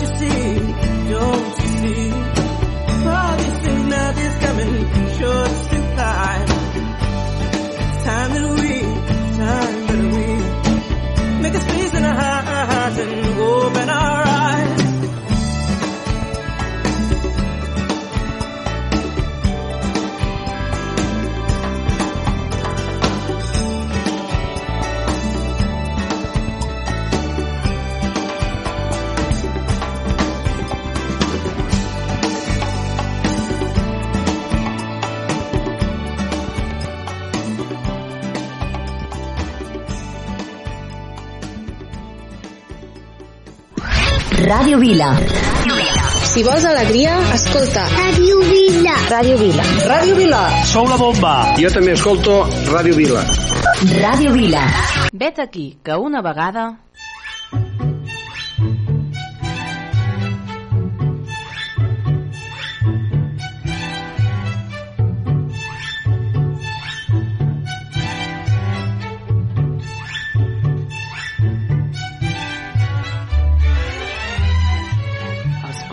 You see? Don't you see? All these things now is coming short Ràdio Vila. Si vols alegria, escolta. Ràdio Vila. Ràdio Vila. Ràdio Vila. Sou la bomba. Jo també escolto Ràdio Vila. Ràdio Vila. Vet aquí que una vegada...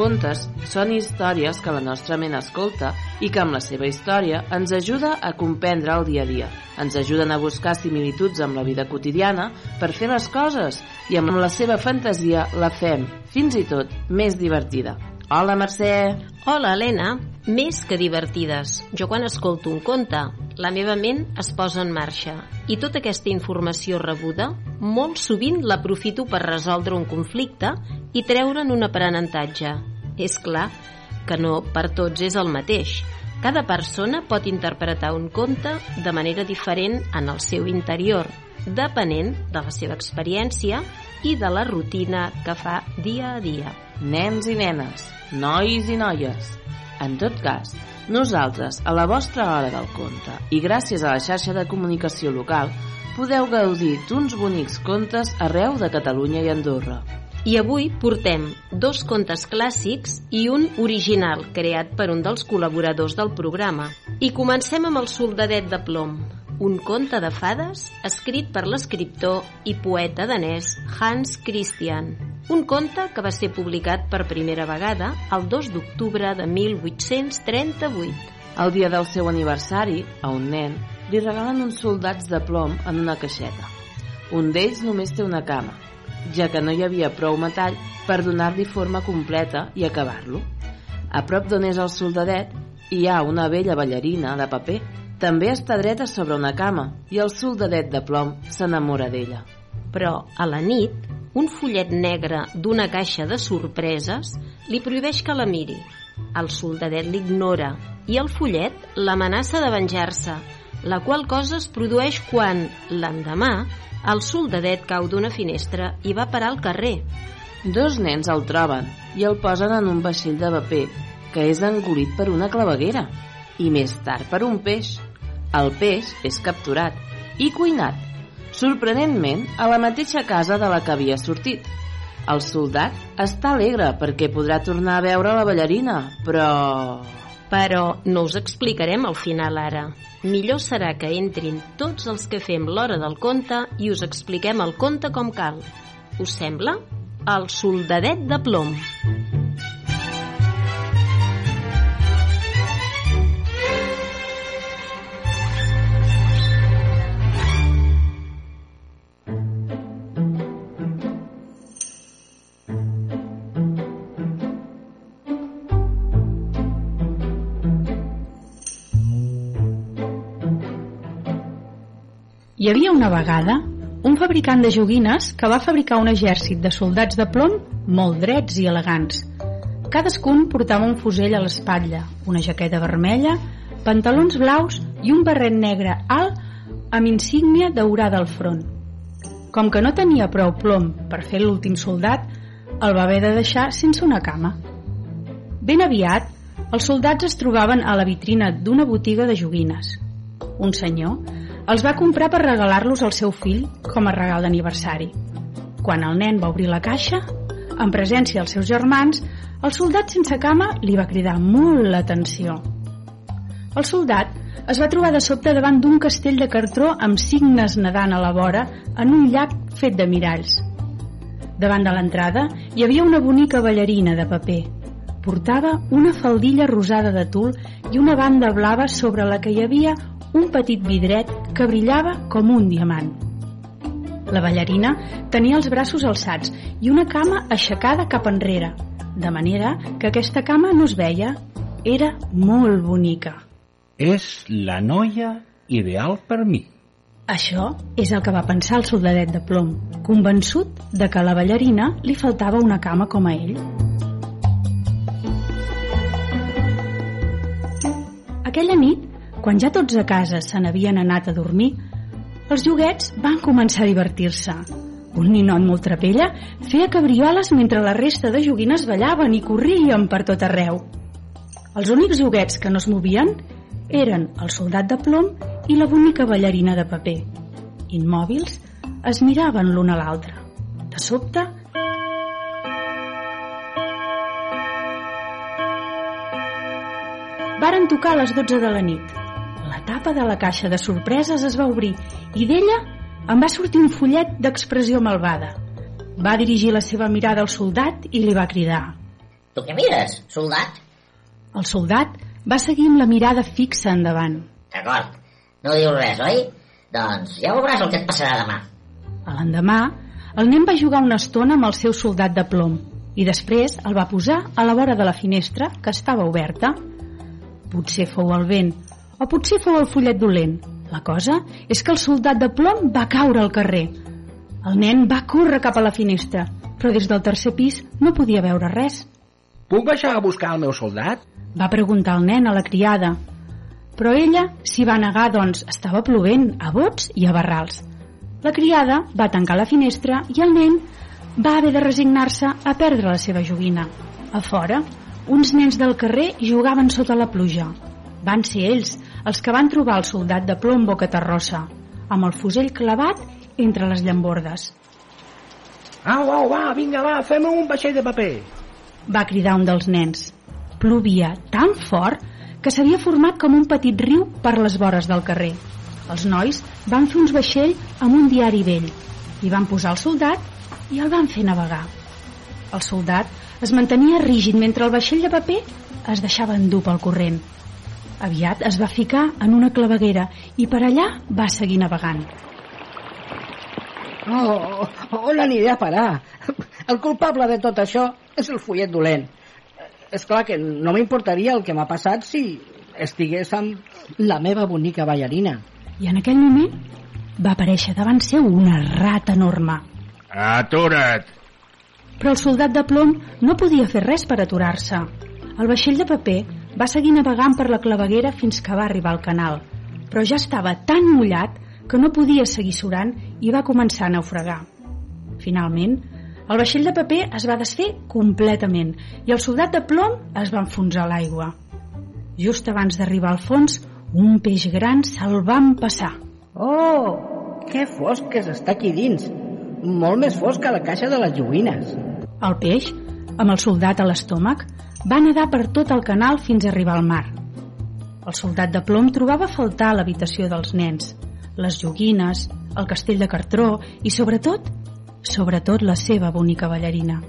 contes són històries que la nostra ment escolta i que amb la seva història ens ajuda a comprendre el dia a dia. Ens ajuden a buscar similituds amb la vida quotidiana per fer les coses i amb la seva fantasia la fem, fins i tot, més divertida. Hola, Mercè! Hola, Helena. Més que divertides. Jo quan escolto un conte, la meva ment es posa en marxa i tota aquesta informació rebuda molt sovint l'aprofito per resoldre un conflicte i treure'n un aprenentatge. És clar que no per tots és el mateix. Cada persona pot interpretar un conte de manera diferent en el seu interior, depenent de la seva experiència i de la rutina que fa dia a dia. Nens i nenes, nois i noies. En tot cas, nosaltres, a la vostra hora del conte i gràcies a la xarxa de comunicació local, podeu gaudir d'uns bonics contes arreu de Catalunya i Andorra. I avui portem dos contes clàssics i un original creat per un dels col·laboradors del programa. I comencem amb el soldadet de plom, un conte de fades escrit per l'escriptor i poeta danès Hans Christian. Un conte que va ser publicat per primera vegada el 2 d'octubre de 1838. El dia del seu aniversari, a un nen, li regalen uns soldats de plom en una caixeta. Un d'ells només té una cama, ja que no hi havia prou metall per donar-li forma completa i acabar-lo. A prop d'on és el soldadet hi ha una vella ballarina de paper. També està dreta sobre una cama i el soldadet de plom s'enamora d'ella. Però a la nit, un follet negre d'una caixa de sorpreses li prohibeix que la miri. El soldadet l'ignora i el follet l'amenaça de venjar-se, la qual cosa es produeix quan, l'endemà, el soldadet cau d'una finestra i va parar al carrer. Dos nens el troben i el posen en un vaixell de paper que és engolit per una claveguera i més tard per un peix. El peix és capturat i cuinat, sorprenentment a la mateixa casa de la que havia sortit. El soldat està alegre perquè podrà tornar a veure la ballarina, però... Però no us explicarem el final ara. Millor serà que entrin tots els que fem l'hora del conte i us expliquem el conte com cal. Us sembla? El soldadet de plom. Havia una vegada un fabricant de joguines que va fabricar un exèrcit de soldats de plom molt drets i elegants. Cadascun portava un fusell a l'espatlla, una jaqueta vermella, pantalons blaus i un barret negre alt amb insígnia daurada al front. Com que no tenia prou plom per fer l'últim soldat, el va haver de deixar sense una cama. Ben aviat, els soldats es trobaven a la vitrina d'una botiga de joguines. Un senyor els va comprar per regalar-los al seu fill com a regal d'aniversari. Quan el nen va obrir la caixa, en presència dels seus germans, el soldat sense cama li va cridar molt l'atenció. El soldat es va trobar de sobte davant d'un castell de cartró amb signes nedant a la vora en un llac fet de miralls. Davant de l'entrada hi havia una bonica ballarina de paper. Portava una faldilla rosada de tul i una banda blava sobre la que hi havia un petit vidret que brillava com un diamant. La ballarina tenia els braços alçats i una cama aixecada cap enrere, de manera que aquesta cama no es veia. Era molt bonica. És la noia ideal per mi. Això és el que va pensar el soldadet de plom, convençut de que a la ballarina li faltava una cama com a ell. Aquella nit, quan ja tots a casa se n'havien anat a dormir, els joguets van començar a divertir-se. Un ninot molt trapella feia cabrioles mentre la resta de joguines ballaven i corrien per tot arreu. Els únics joguets que no es movien eren el soldat de plom i la bonica ballarina de paper. Immòbils, es miraven l'un a l'altre. De sobte, varen tocar a les 12 de la nit. Tapa de la caixa de sorpreses es va obrir i d'ella en va sortir un fullet d'expressió malvada. Va dirigir la seva mirada al soldat i li va cridar. Tu què mires, soldat? El soldat va seguir amb la mirada fixa endavant. D'acord, no dius res, oi? Doncs ja veuràs el que et passarà demà. A l'endemà, el nen va jugar una estona amb el seu soldat de plom i després el va posar a la vora de la finestra que estava oberta. Potser fou el vent o potser fou el fullet dolent. La cosa és que el soldat de plom va caure al carrer. El nen va córrer cap a la finestra, però des del tercer pis no podia veure res. Puc baixar a buscar el meu soldat? Va preguntar el nen a la criada. Però ella s'hi va negar, doncs estava plovent a bots i a barrals. La criada va tancar la finestra i el nen va haver de resignar-se a perdre la seva joguina. A fora, uns nens del carrer jugaven sota la pluja. Van ser ells els que van trobar el soldat de plom boca terrossa, amb el fusell clavat entre les llambordes. Au, au, va, vinga, va, fem un vaixell de paper. Va cridar un dels nens. Plovia tan fort que s'havia format com un petit riu per les vores del carrer. Els nois van fer uns vaixell amb un diari vell i van posar el soldat i el van fer navegar. El soldat es mantenia rígid mentre el vaixell de paper es deixava endur pel corrent. Aviat es va ficar en una claveguera i per allà va seguir navegant. Oh, on aniré a parar? El culpable de tot això és el fullet dolent. És clar que no m'importaria el que m'ha passat si estigués amb la meva bonica ballarina. I en aquell moment va aparèixer davant seu una rata enorme. Atura't! Però el soldat de plom no podia fer res per aturar-se. El vaixell de paper va seguir navegant per la claveguera fins que va arribar al canal, però ja estava tan mullat que no podia seguir surant i va començar a naufragar. Finalment, el vaixell de paper es va desfer completament i el soldat de plom es va enfonsar a l'aigua. Just abans d'arribar al fons, un peix gran se'l va empassar. Oh, que fosc que s'està aquí dins. Molt més fosc que la caixa de les joguines. El peix, amb el soldat a l'estómac, va nedar per tot el canal fins a arribar al mar. El soldat de plom trobava a faltar l'habitació dels nens, les joguines, el castell de cartró i, sobretot, sobretot la seva bonica ballarina.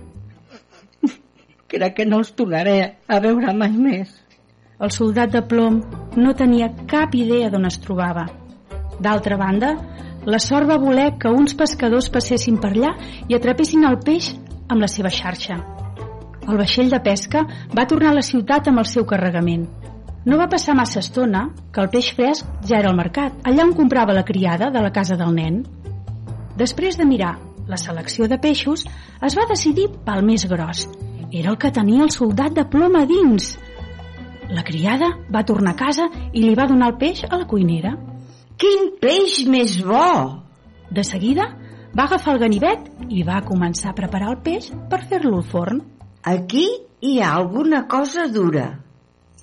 Crec que no els tornaré a veure mai més. El soldat de plom no tenia cap idea d'on es trobava. D'altra banda, la sort va voler que uns pescadors passessin per allà i atrapessin el peix amb la seva xarxa. El vaixell de pesca va tornar a la ciutat amb el seu carregament. No va passar massa estona que el peix fresc ja era al mercat, allà on comprava la criada de la casa del nen. Després de mirar la selecció de peixos, es va decidir pel més gros. Era el que tenia el soldat de plom a dins. La criada va tornar a casa i li va donar el peix a la cuinera. Quin peix més bo! De seguida, va agafar el ganivet i va començar a preparar el peix per fer-lo al forn. Aquí hi ha alguna cosa dura.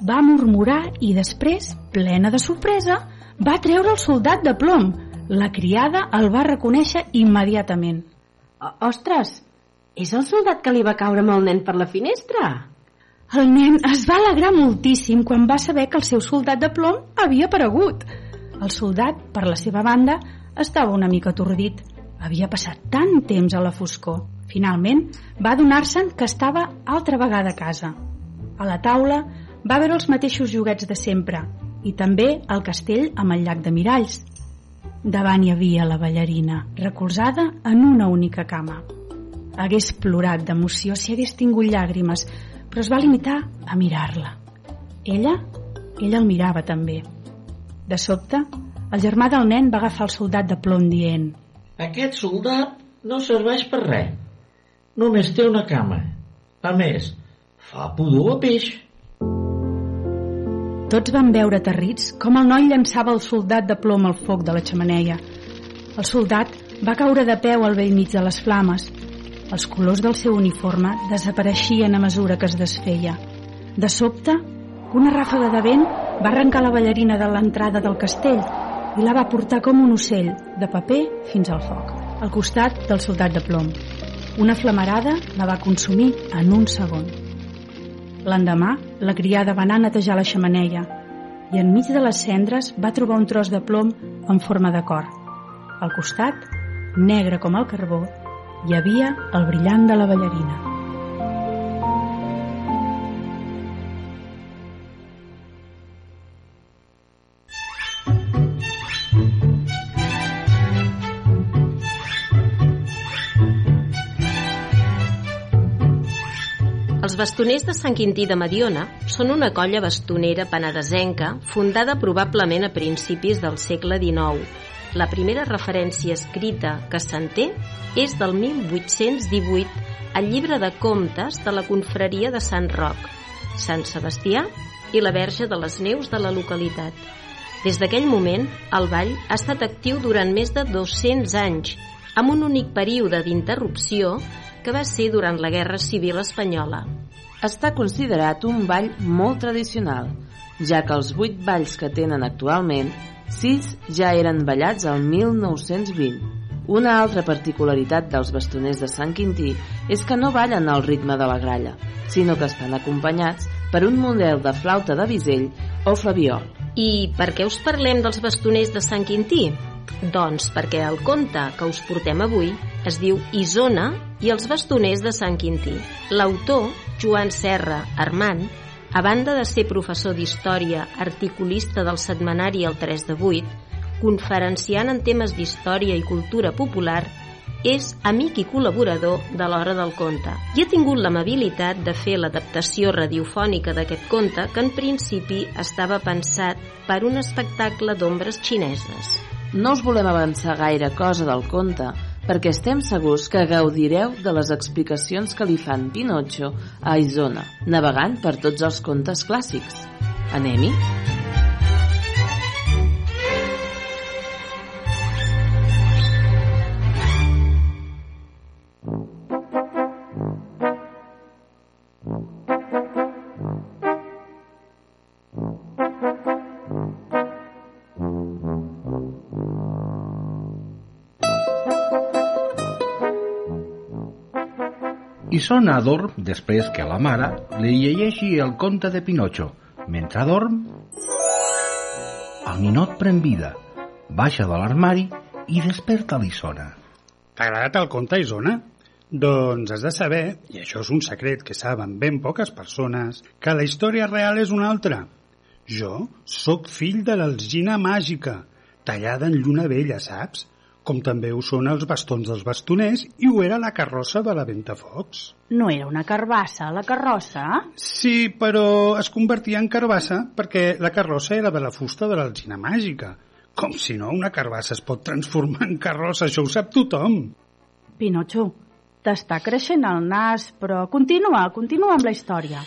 Va murmurar i després, plena de sorpresa, va treure el soldat de plom. La criada el va reconèixer immediatament. Ostres, és el soldat que li va caure amb el nen per la finestra? El nen es va alegrar moltíssim quan va saber que el seu soldat de plom havia aparegut. El soldat, per la seva banda, estava una mica atordit. Havia passat tant temps a la foscor. Finalment, va adonar-se'n que estava altra vegada a casa. A la taula va veure els mateixos joguets de sempre i també el castell amb el llac de miralls. Davant hi havia la ballarina, recolzada en una única cama. Hagués plorat d'emoció si hagués tingut llàgrimes, però es va limitar a mirar-la. Ella, ella el mirava també. De sobte, el germà del nen va agafar el soldat de plom dient Aquest soldat no serveix per res. Només té una cama. A més, fa pudor a peix. Tots van veure aterrits com el noi llançava el soldat de plom al foc de la xamaneia. El soldat va caure de peu al vell mig de les flames. Els colors del seu uniforme desapareixien a mesura que es desfeia. De sobte, una ràfaga de vent va arrencar la ballarina de l'entrada del castell i la va portar com un ocell, de paper fins al foc, al costat del soldat de plom. Una flamarada la va consumir en un segon. L'endemà, la criada va anar a netejar la xamaneia i enmig de les cendres va trobar un tros de plom en forma de cor. Al costat, negre com el carbó, hi havia el brillant de la ballarina. Els bastoners de Sant Quintí de Mediona són una colla bastonera penedesenca fundada probablement a principis del segle XIX. La primera referència escrita que se'n té és del 1818 al llibre de comptes de la confraria de Sant Roc, Sant Sebastià i la Verge de les Neus de la localitat. Des d'aquell moment, el ball ha estat actiu durant més de 200 anys, amb un únic període d'interrupció que va ser durant la Guerra Civil Espanyola. Està considerat un ball molt tradicional, ja que els vuit balls que tenen actualment, sis ja eren ballats al 1920. Una altra particularitat dels bastoners de Sant Quintí és que no ballen al ritme de la gralla, sinó que estan acompanyats per un model de flauta de bisell o flabiol. I per què us parlem dels bastoners de Sant Quintí? Doncs perquè el conte que us portem avui es diu Isona i els bastoners de Sant Quintí. L'autor, Joan Serra Armand, a banda de ser professor d'història, articulista del setmanari El 3 de 8, conferenciant en temes d'història i cultura popular, és amic i col·laborador de l'Hora del Conte i ha tingut l'amabilitat de fer l'adaptació radiofònica d'aquest conte que en principi estava pensat per un espectacle d'ombres xineses. No us volem avançar gaire cosa del conte, perquè estem segurs que gaudireu de les explicacions que li fan Pinocho a Isona, navegant per tots els contes clàssics. Anem-hi? Isona dorm després que la mare li llegeixi el conte de Pinocho. Mentre dorm, el ninot pren vida, baixa de l'armari i desperta l'Isona. T'ha agradat el conte, Isona? Doncs has de saber, i això és un secret que saben ben poques persones, que la història real és una altra. Jo sóc fill de l'alzina màgica, tallada en lluna vella, saps? Com també ho són els bastons dels bastoners i ho era la carrossa de la Ventafocs. No era una carbassa, la carrossa? Sí, però es convertia en carbassa perquè la carrossa era de la fusta de l'alzina màgica. Com si no, una carbassa es pot transformar en carrossa, això ho sap tothom. Pinotxo, t'està creixent el nas, però continua, continua amb la història.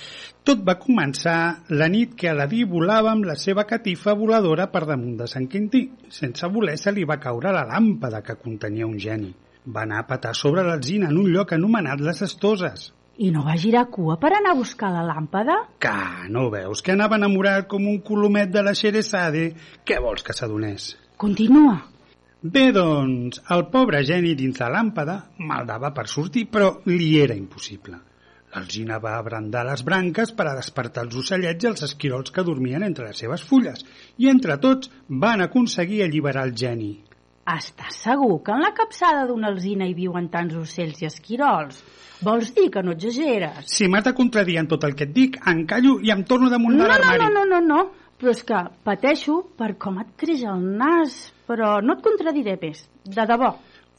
Tot va començar la nit que Aladí volava amb la seva catifa voladora per damunt de Sant Quintí. Sense voler se li va caure la làmpada que contenia un geni. Va anar a petar sobre l'alzina en un lloc anomenat les Estoses. I no va girar cua per anar a buscar la làmpada? Que no veus que anava enamorat com un colomet de la Xeresade? Què vols que s'adonés? Continua. Bé, doncs, el pobre geni dins la làmpada maldava per sortir, però li era impossible. L'alzina va abrandar les branques per a despertar els ocellets i els esquirols que dormien entre les seves fulles, i entre tots van aconseguir alliberar el geni. Estàs segur que en la capçada d'una alzina hi viuen tants ocells i esquirols? Vols dir que no exageres? Si m'has de contradir en tot el que et dic, encallo i em torno damunt No, de no, l'armari. no, no, no, no, però és que pateixo per com et creix el nas, però no et contradiré més, de debò.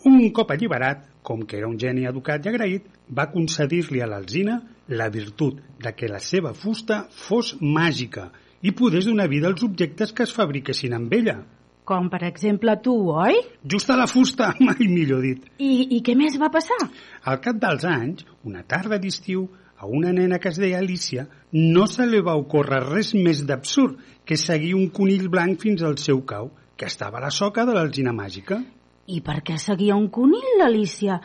Un cop alliberat, com que era un geni educat i agraït, va concedir-li a l'alzina la virtut de que la seva fusta fos màgica i podés donar vida als objectes que es fabriquessin amb ella. Com per exemple tu, oi? Just a la fusta, mai millor dit. I, I què més va passar? Al cap dels anys, una tarda d'estiu, a una nena que es deia Alicia no se li va ocórrer res més d'absurd que seguir un conill blanc fins al seu cau, que estava a la soca de l'alzina màgica. I per què seguia un conill, l'Alicia?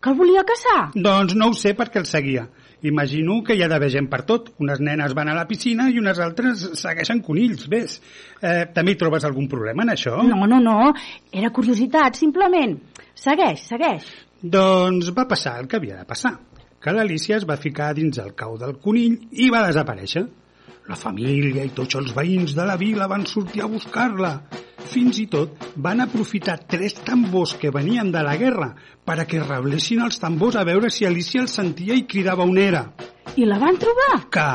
Que el volia caçar? Doncs no ho sé perquè el seguia. Imagino que hi ha d'haver gent per tot. Unes nenes van a la piscina i unes altres segueixen conills, ves. Eh, també hi trobes algun problema en això? No, no, no. Era curiositat, simplement. Segueix, segueix. Doncs va passar el que havia de passar. Que l'Alicia es va ficar dins el cau del conill i va desaparèixer. La família i tots els veïns de la vila van sortir a buscar-la. Fins i tot van aprofitar tres tambors que venien de la guerra per a que reblessin els tambors a veure si Alicia els sentia i cridava on era. I la van trobar? Que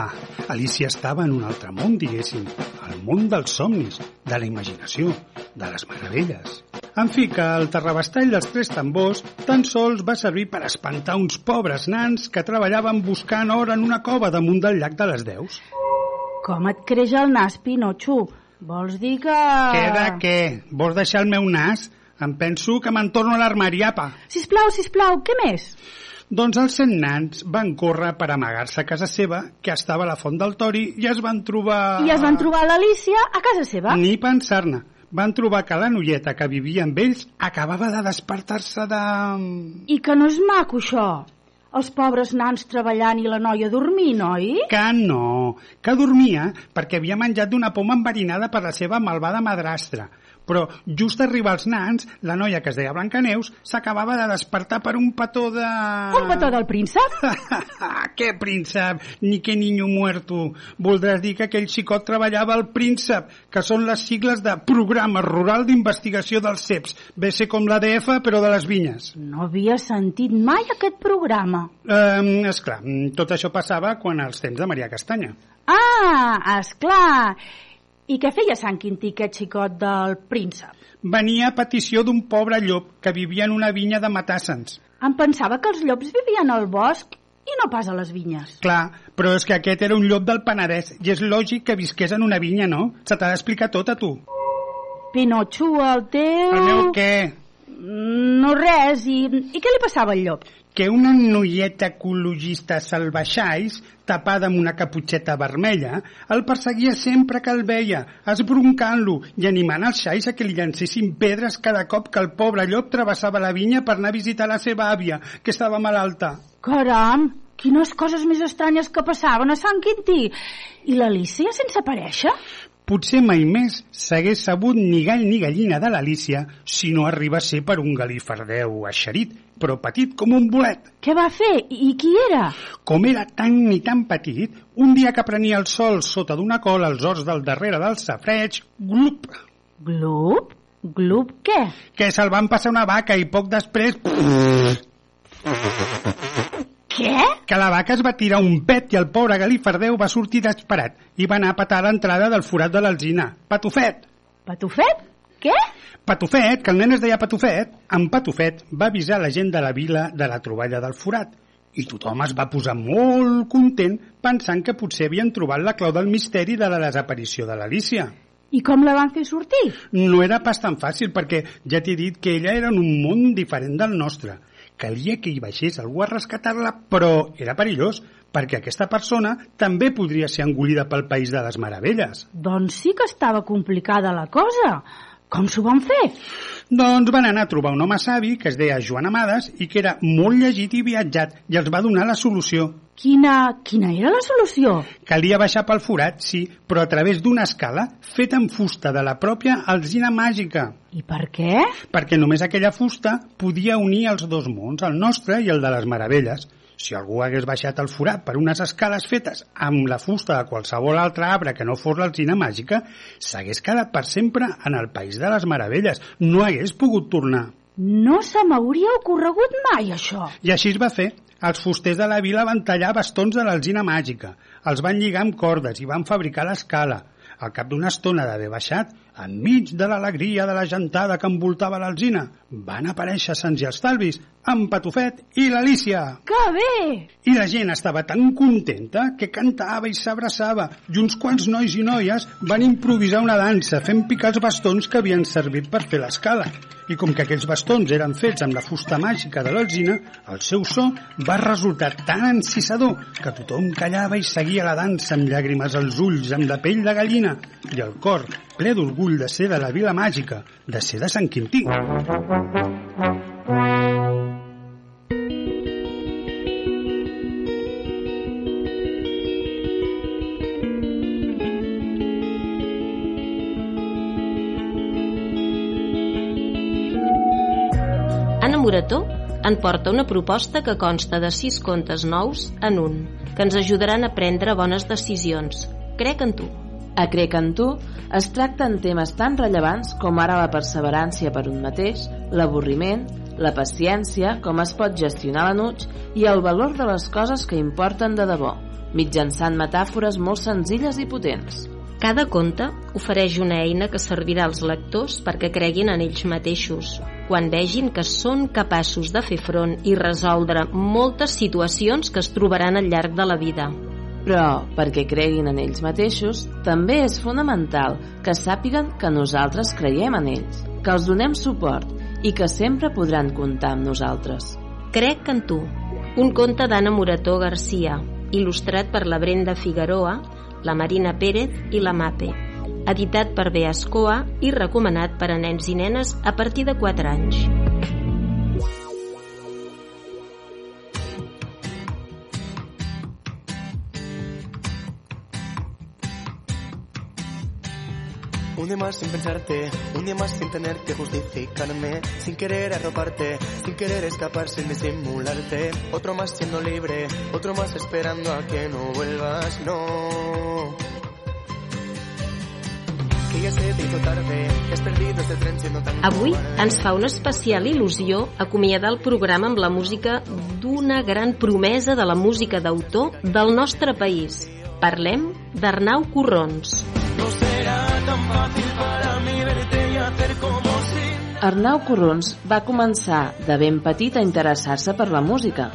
Alicia estava en un altre món, diguéssim. El món dels somnis, de la imaginació, de les meravelles. En fi, que el terrabastall dels tres tambors tan sols va servir per espantar uns pobres nans que treballaven buscant or en una cova damunt del llac de les Deus. Com et creix el nas, Pinotxo? Vols dir que... Què de què? Vols deixar el meu nas? Em penso que me'n torno a l'armari, apa. Sisplau, sisplau, què més? Doncs els cent nans van córrer per amagar-se a casa seva, que estava a la font del Tori, i es van trobar... I es van trobar l'Alicia a casa seva? Ni pensar-ne. Van trobar que la noieta que vivia amb ells acabava de despertar-se de... I que no és maco, això? Els pobres nans treballant i la noia dormint, oi? Que no, que dormia perquè havia menjat d'una poma enverinada per la seva malvada madrastra. Però just arribar els nans, la noia que es deia Blancaneus s'acabava de despertar per un petó de... Un petó del príncep? Què príncep? Ni que niño muerto. Voldràs dir que aquell xicot treballava al príncep, que són les sigles de Programa Rural d'Investigació dels CEPs. Ve ser com l'ADF, però de les vinyes. No havia sentit mai aquest programa. Um, esclar, tot això passava quan als temps de Maria Castanya. Ah, esclar. I què feia Sant Quintí, aquest xicot del príncep? Venia a petició d'un pobre llop que vivia en una vinya de Matassens. Em pensava que els llops vivien al bosc i no pas a les vinyes. Clar, però és que aquest era un llop del Penedès i és lògic que visqués en una vinya, no? Se t'ha d'explicar tot a tu. Pinotxo, el teu... El meu què? No res, i, i què li passava al llop? Que una noieta ecologista salvaixais, tapada amb una caputxeta vermella, el perseguia sempre que el veia, esbroncant-lo i animant els xais a que li llancessin pedres cada cop que el pobre llop travessava la vinya per anar a visitar la seva àvia, que estava malalta. Caram, quines coses més estranyes que passaven a Sant Quintí. I l'Alicia sense aparèixer? Potser mai més s'hagués sabut ni gall ni gallina de l'Alícia si no arriba a ser per un galifardeu eixerit, però petit com un bolet. Què va fer? I qui era? Com era tan ni tan petit, un dia que prenia el sol sota d'una cola als horts del darrere del safreig, glup! Glup? Glup què? Que se'l van passar una vaca i poc després... Què? Que la vaca es va tirar un pet i el pobre galifardeu va sortir desesperat i va anar a petar a l'entrada del forat de l'alzina. Patufet! Patufet? Què? Patufet, que el nen es deia Patufet, en Patufet va avisar la gent de la vila de la troballa del forat i tothom es va posar molt content pensant que potser havien trobat la clau del misteri de la desaparició de l'Alicia. I com la van fer sortir? No era pas tan fàcil perquè ja t'he dit que ella era en un món diferent del nostre. Calia que hi baixés algú a rescatar-la, però era perillós perquè aquesta persona també podria ser engolida pel País de les Meravelles. Doncs sí que estava complicada la cosa. Com s'ho van fer? Doncs van anar a trobar un home savi que es deia Joan Amades i que era molt llegit i viatjat i els va donar la solució. Quina, quina era la solució? Calia baixar pel forat, sí, però a través d'una escala feta amb fusta de la pròpia alzina màgica. I per què? Perquè només aquella fusta podia unir els dos mons, el nostre i el de les meravelles. Si algú hagués baixat el forat per unes escales fetes amb la fusta de qualsevol altre arbre que no fos l'alzina màgica, s'hagués quedat per sempre en el País de les Meravelles. No hagués pogut tornar. No se m'hauria ocorregut mai, això. I així es va fer. Els fusters de la vila van tallar bastons de l'alzina màgica, els van lligar amb cordes i van fabricar l'escala. Al cap d'una estona d'haver baixat, enmig de l'alegria de la gentada que envoltava l'alzina, van aparèixer Sants i Estalvis, en Patufet i l'Alícia. Que bé! I la gent estava tan contenta que cantava i s'abraçava i uns quants nois i noies van improvisar una dansa fent picar els bastons que havien servit per fer l'escala. I com que aquells bastons eren fets amb la fusta màgica de l'alzina, el seu so va resultar tan encisador que tothom callava i seguia la dansa amb llàgrimes als ulls, amb la pell de gallina i el cor ple d'orgull de ser de la vila màgica, de ser de Sant Quintí. Anna Morató en porta una proposta que consta de sis contes nous en un, que ens ajudaran a prendre bones decisions. Crec en tu. A Crec en tu es tracten temes tan rellevants com ara la perseverància per un mateix, l'avorriment, la paciència, com es pot gestionar l'enuig i el valor de les coses que importen de debò, mitjançant metàfores molt senzilles i potents. Cada conte ofereix una eina que servirà als lectors perquè creguin en ells mateixos, quan vegin que són capaços de fer front i resoldre moltes situacions que es trobaran al llarg de la vida. Però, perquè creguin en ells mateixos, també és fonamental que sàpiguen que nosaltres creiem en ells, que els donem suport i que sempre podran comptar amb nosaltres. Crec en tu, un conte d'Anna Morató Garcia, il·lustrat per la Brenda Figueroa, la Marina Pérez i la Mape, editat per Beascoa i recomanat per a nens i nenes a partir de 4 anys. Un día más sin pensarte, un día más sin tener que justificarme, sin querer arroparte, sin querer escapar, sin disimularte. Otro más siendo libre, otro más esperando a que no vuelvas, no. Avui ens fa una especial il·lusió acomiadar el programa amb la música d'una gran promesa de la música d'autor del nostre país. Parlem d'Arnau Corrons. Será tan fácil para mí verte y hacer como si Arnau Corrons va començar de ben petit a interessar-se per la música.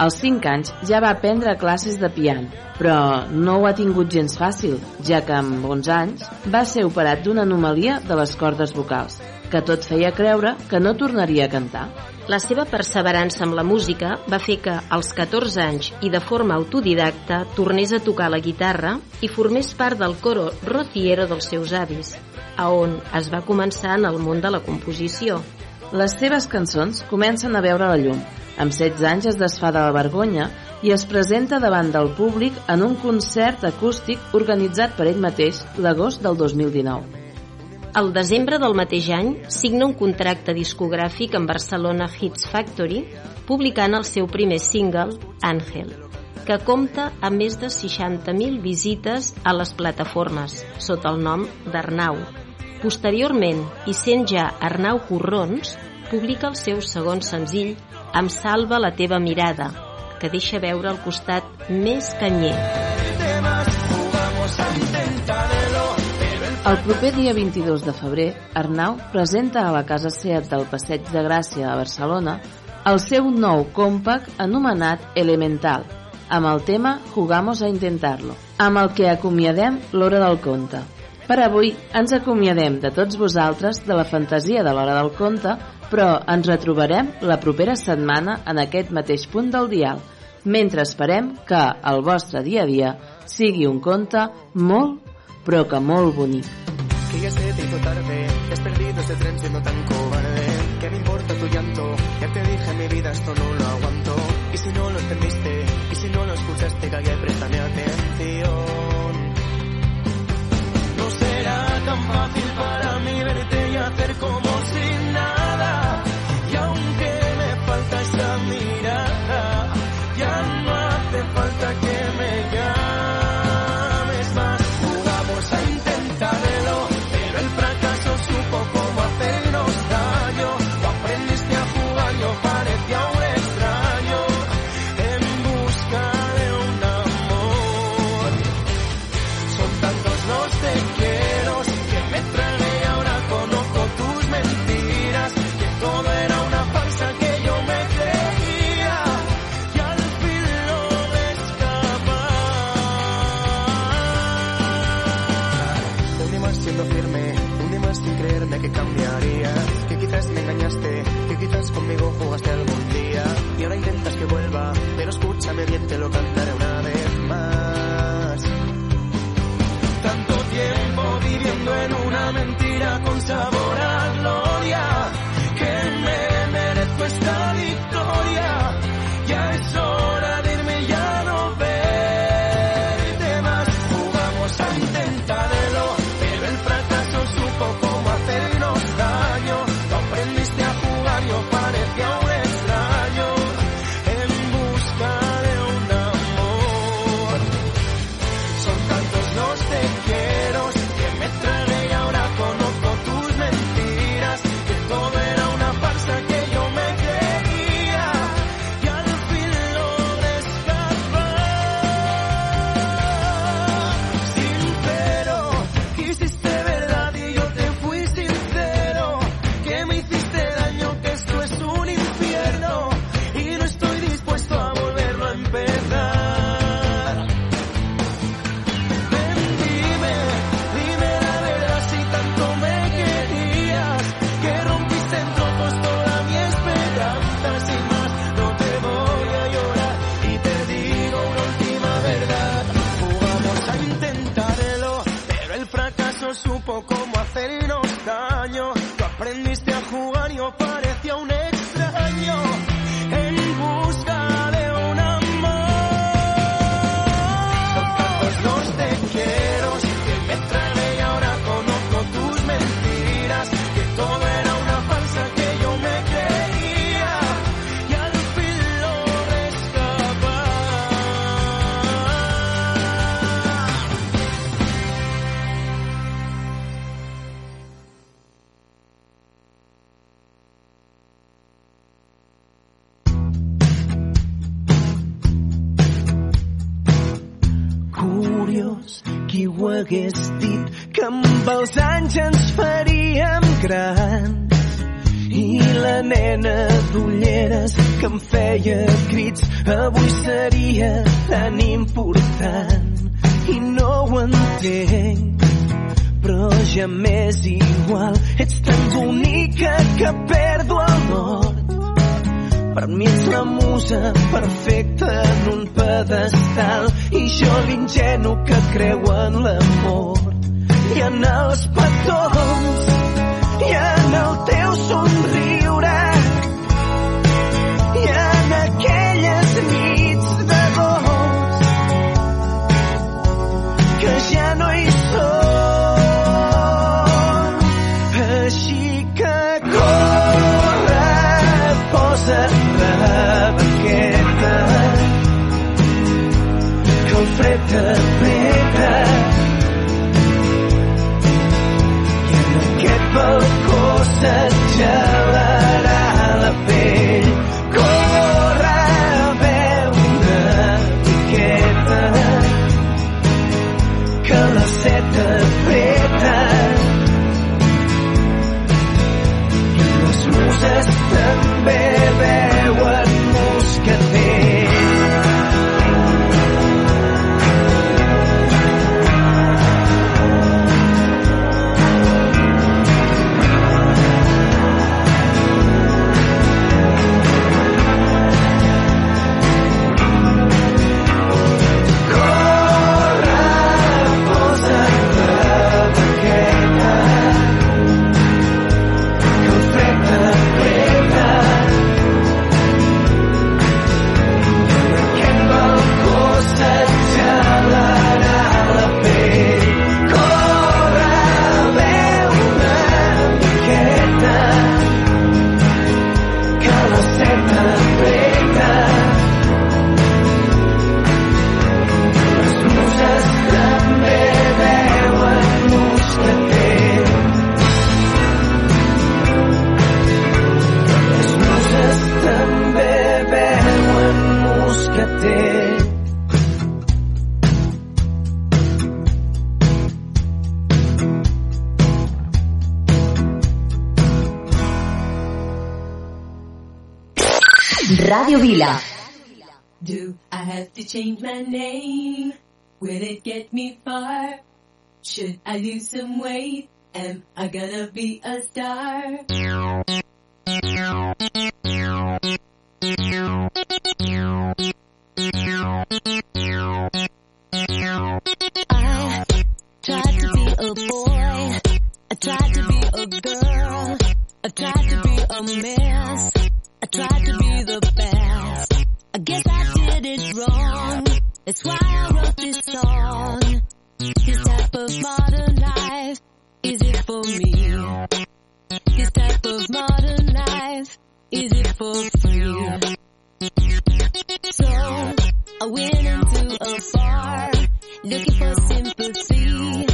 Als 5 anys ja va aprendre classes de piano, però no ho ha tingut gens fàcil, ja que amb 11 anys va ser operat d'una anomalia de les cordes vocals, que tot feia creure que no tornaria a cantar. La seva perseverança amb la música va fer que, als 14 anys i de forma autodidacta, tornés a tocar la guitarra i formés part del coro rociero dels seus avis, a on es va començar en el món de la composició. Les seves cançons comencen a veure la llum. Amb 16 anys es desfà de la vergonya i es presenta davant del públic en un concert acústic organitzat per ell mateix l'agost del 2019. Al desembre del mateix any signa un contracte discogràfic amb Barcelona Hits Factory, publicant el seu primer single, Àngel, que compta amb més de 60.000 visites a les plataformes, sota el nom d'Arnau. Posteriorment, i sent ja Arnau Corrons, publica el seu segon senzill, Em salva la teva mirada, que deixa veure el costat més canyer. temas el proper dia 22 de febrer, Arnau presenta a la Casa Seat del Passeig de Gràcia a Barcelona el seu nou compact anomenat Elemental, amb el tema Jugamos a intentarlo, amb el que acomiadem l'hora del conte. Per avui ens acomiadem de tots vosaltres de la fantasia de l'hora del conte, però ens retrobarem la propera setmana en aquest mateix punt del dial, mentre esperem que el vostre dia a dia sigui un conte molt però que molt bonic. Que ja sé te hizo tarde, que has perdido ese tren siendo tan cobarde. ¿Qué me importa tu llanto? Ya te dije, mi vida esto no lo engañaste y quizás conmigo jugaste algo. doctor. Change my name? Will it get me far? Should I lose some weight? Am I gonna be a star? I tried to be a boy. I tried to be a girl. I tried to be a mess. I tried to be the best. I guess That's why I wrote this song. This type of modern life, is it for me? This type of modern life, is it for free? So, I went into a bar, looking for sympathy.